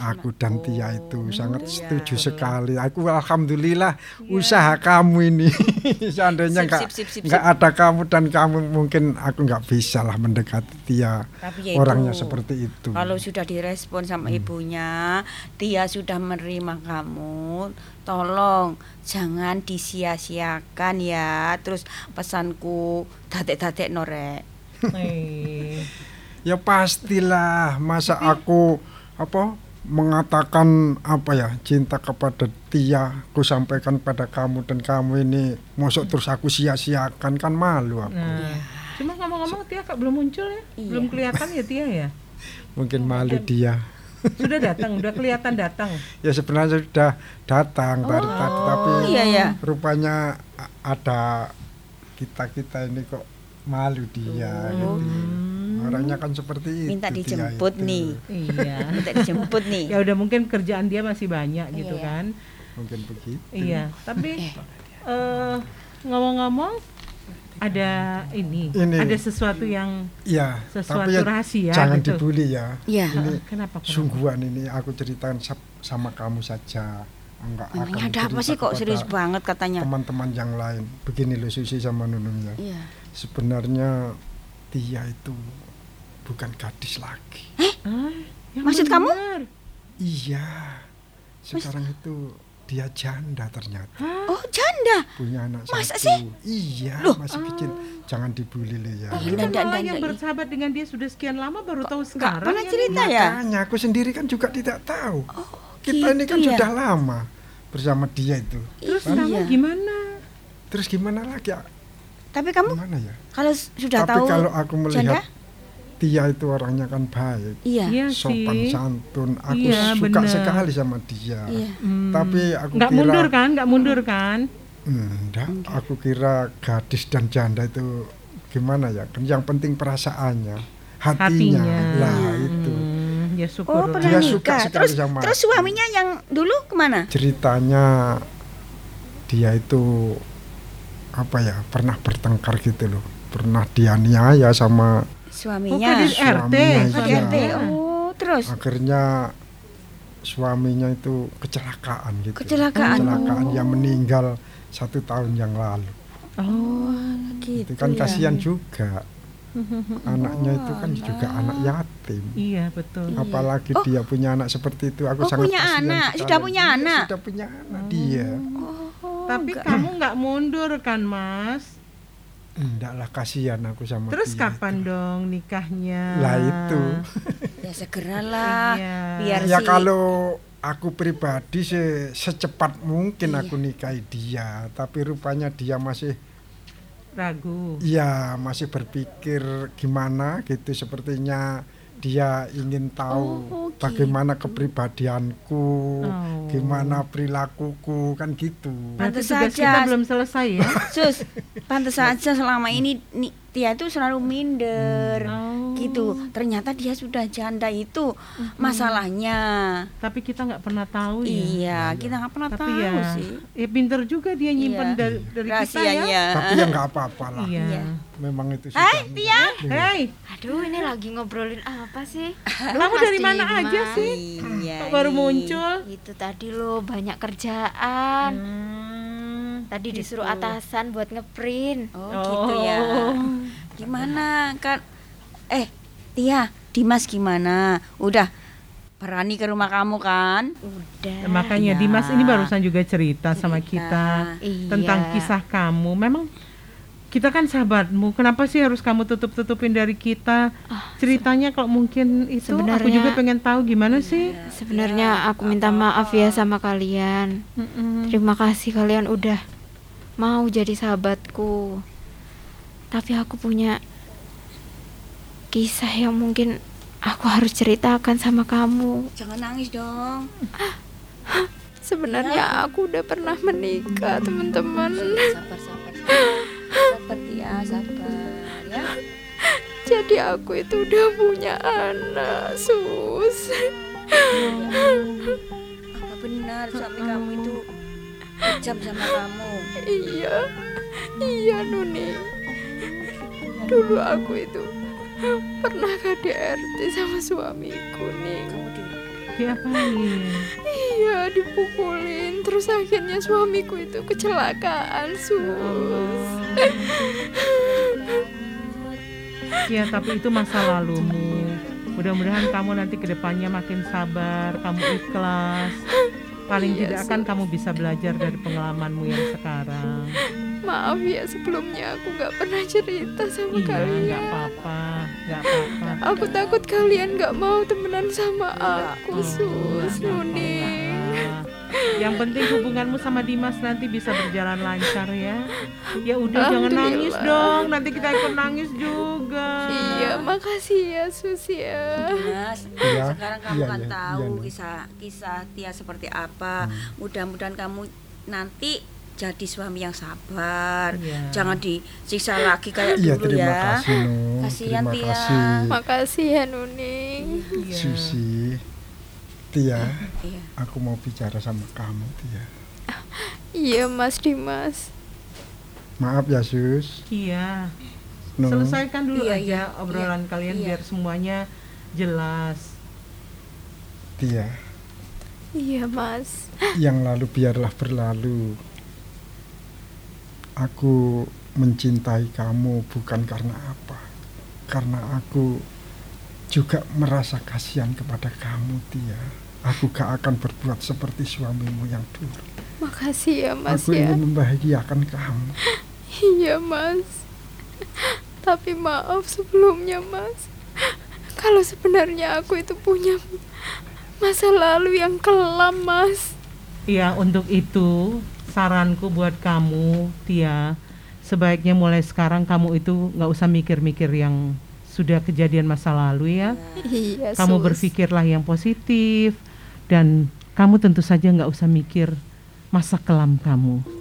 aku dan Tia itu sangat iya. setuju sekali aku alhamdulillah usaha kamu ini seandainya nggak nggak ada kamu dan kamu mungkin aku nggak bisa lah mendekati Tia Tapi ya orangnya itu, seperti itu Kalau sudah direspon sama ibunya, Tia sudah menerima kamu. Tolong jangan disia-siakan ya. Terus pesanku dadek-dadek norek. Ya pastilah, masa aku apa mengatakan apa ya cinta kepada Tia, aku sampaikan pada kamu dan kamu ini mosok terus aku sia-siakan kan malu aku. Nah, cuma ngomong-ngomong Tia kok belum muncul ya? Iya. Belum kelihatan ya Tia ya? Mungkin malu dia. Sudah datang, udah kelihatan datang. Ya sebenarnya sudah datang dari tadi tapi iya, iya. rupanya ada kita kita ini kok malu dia. gitu. Orangnya kan seperti itu. Minta dijemput itu. nih. Iya. Minta dijemput nih. Ya udah mungkin kerjaan dia masih banyak gitu Iya. kan. Mungkin begitu. Iya, tapi eh, ngomong-ngomong ada ini, Ini. ada sesuatu yang Iya, Sesuatu tapi ya rahasia jangan gitu. dibully ya. Iya. Ini kenapa? kenapa? sungguhan ini aku ceritakan sa- sama kamu saja. Enggak akan Emangnya ada apa sih kok serius banget katanya? Teman-teman yang lain. Begini loh Susi sama Nunungnya. Iya. Sebenarnya Tia itu bukan gadis lagi. Ah, yang Maksud kamu? benar. Iya. Sekarang itu dia janda ternyata. Oh, janda. Punya anak Masa satu. sih? Iya, Loh. masih kecil. Jangan dibully ya. Tapi kan yang bersahabat dengan dia sudah sekian lama baru tahu sekarang. pernah yang cerita ya? Makanya aku sendiri kan juga tidak tahu. Kita ini kan gitu ya? sudah lama bersama dia itu. Terus Iya. kamu gimana? Terus gimana lagi? Tapi kamu Gimana ya? kalau sudah Tapi tahu kalau aku melihat janda? Dia itu orangnya kan baik, Iya. Iya sopan sih. santun. Aku Iya, suka bener. sekali sama dia. Iya. Hmm. Tapi aku nggak kira mundur kan? Nggak mundur kan? Enggak, aku kira gadis dan janda itu gimana ya? Kan yang penting perasaannya, hatinya. Hatinya. Lah itu. Hmm, ya syukur. Oh, pernah Dia suka nikah. Terus sama terus aku. suaminya yang dulu ke mana? Ceritanya dia itu apa ya? Pernah bertengkar gitu loh. Pernah dianiaya sama Suaminya. Bukan di RT. Suaminya, Oh, iya. RT. Oh, terus akhirnya suaminya itu kecelakaan gitu. Kecelakaan. Kecelakaan yang meninggal satu tahun yang lalu. Oh, gitu Itu kan ya. kasihan juga. Anaknya itu kan juga anak yatim. iya betul. Apalagi Oh. dia punya anak seperti itu, aku Oh, sangat punya kasihan anak. sekali. Sudah punya Iya, anak? Sudah punya anak dia. Oh, Tapi enggak. kamu nggak mundur kan, Mas? Enggak lah kasihan aku sama Terus dia kapan itu. dong nikahnya? Lah itu. Ya segeralah. Iya. Biar ya si kalau aku pribadi sih secepat mungkin Iya. aku nikahi dia, tapi rupanya dia masih Ragu. ya masih berpikir gimana gitu sepertinya dia ingin tahu Oh, bagaimana kepribadianku, Oh. Gimana perilakuku kan gitu. Pantes tugas saja. kita belum selesai ya? Sus, pantas saja selama ini ni- dia itu selalu minder. Oh. Gitu. Ternyata dia sudah janda itu masalahnya. Tapi kita nggak pernah tahu ya. Iya, kita nggak pernah Tapi tahu ya, sih. ya pinter juga dia nyimpen Iya. dari, dari kita ya. Tapi ya nggak apa-apa lah. Iya. Iya. Memang itu Hai, sudah. Tia. Hei, Aduh, ini lagi ngobrolin apa sih? kamu dari mana Dimas. aja sih? Iya. Kok baru iya. muncul? Itu tadi loh banyak kerjaan. Hmm, Tadi disuruh gitu. atasan buat ngeprint. Oh, gitu ya. Oh. Gimana kan? Eh, Tia, Dimas gimana? Udah berani ke rumah kamu kan? Udah. Nah, makanya Iya. Dimas ini barusan juga cerita sama Cerita. kita Iya. tentang kisah kamu. Memang kita kan sahabatmu. Kenapa sih harus kamu tutup-tutupin dari kita? Ceritanya kalau mungkin itu aku Sebenarnya- juga pengen tahu gimana sih? Sebenarnya aku minta maaf ya sama kalian. Mm-mm. Terima kasih kalian udah mau jadi sahabatku. Tapi aku punya kisah yang mungkin aku harus ceritakan sama kamu. Jangan nangis dong. Sebenarnya aku udah pernah menikah, teman-teman. Sabar, sabar, sabar. Sabar, Tia, sabar ya. Jadi aku itu udah punya anak, sus. Apa benar suami kamu itu kejam sama kamu? Iya, iya Nuni. Dulu aku itu pernah KDRT sama suamiku nih. Diapain? Iya, dipukulin. Terus akhirnya suamiku itu kecelakaan, sus. Ya tapi itu masa lalumu. Mudah-mudahan kamu nanti ke depannya makin sabar, kamu ikhlas. Paling Iya tidak sih. kan kamu bisa belajar dari pengalamanmu yang sekarang. Maaf ya sebelumnya aku nggak pernah cerita sama Iya, kalian. nggak apa-apa, nggak apa-apa. Aku takut kalian nggak mau temenan sama aku, Oh, sus, Nuni. Yang penting hubunganmu sama Dimas nanti bisa berjalan lancar ya. Ya udah jangan nangis dong, nanti kita ikut nangis juga. Iya, makasih ya sus ya. Dimas, Iya, sekarang kamu iya, kan iya, tahu iya, Nek. kisah kisah Tia seperti apa. Mudah-mudahan kamu nanti jadi suami yang sabar. Iya. Jangan disiksa lagi kayak Iya, dulu terima ya. kasih. Kasihan, Terima Tia. kasih. Makasih ya Nuni. Iya. Susi. Tia, Iya. aku mau bicara sama kamu, Tia. Iya Mas Dimas. Maaf ya, Sus. Iya. Nun. Selesaikan dulu Iya, aja iya, obrolan iya, kalian iya. biar semuanya jelas. Tia, Iya Mas. yang lalu biarlah berlalu. Aku mencintai kamu bukan karena apa. Karena aku juga merasa kasihan kepada kamu, Tia. Aku gak akan berbuat seperti suamimu yang dulu. Makasih ya, Mas. Aku ya. ingin membahagiakan kamu. iya, Mas. Tapi maaf sebelumnya, Mas. Kalau sebenarnya aku itu punya masa lalu yang kelam, Mas. Ya, untuk itu saranku buat kamu, Tia, sebaiknya mulai sekarang kamu itu nggak usah mikir-mikir yang sudah kejadian masa lalu ya. Iya, kamu sus. berpikirlah yang positif dan kamu tentu saja nggak usah mikir masa kelam kamu.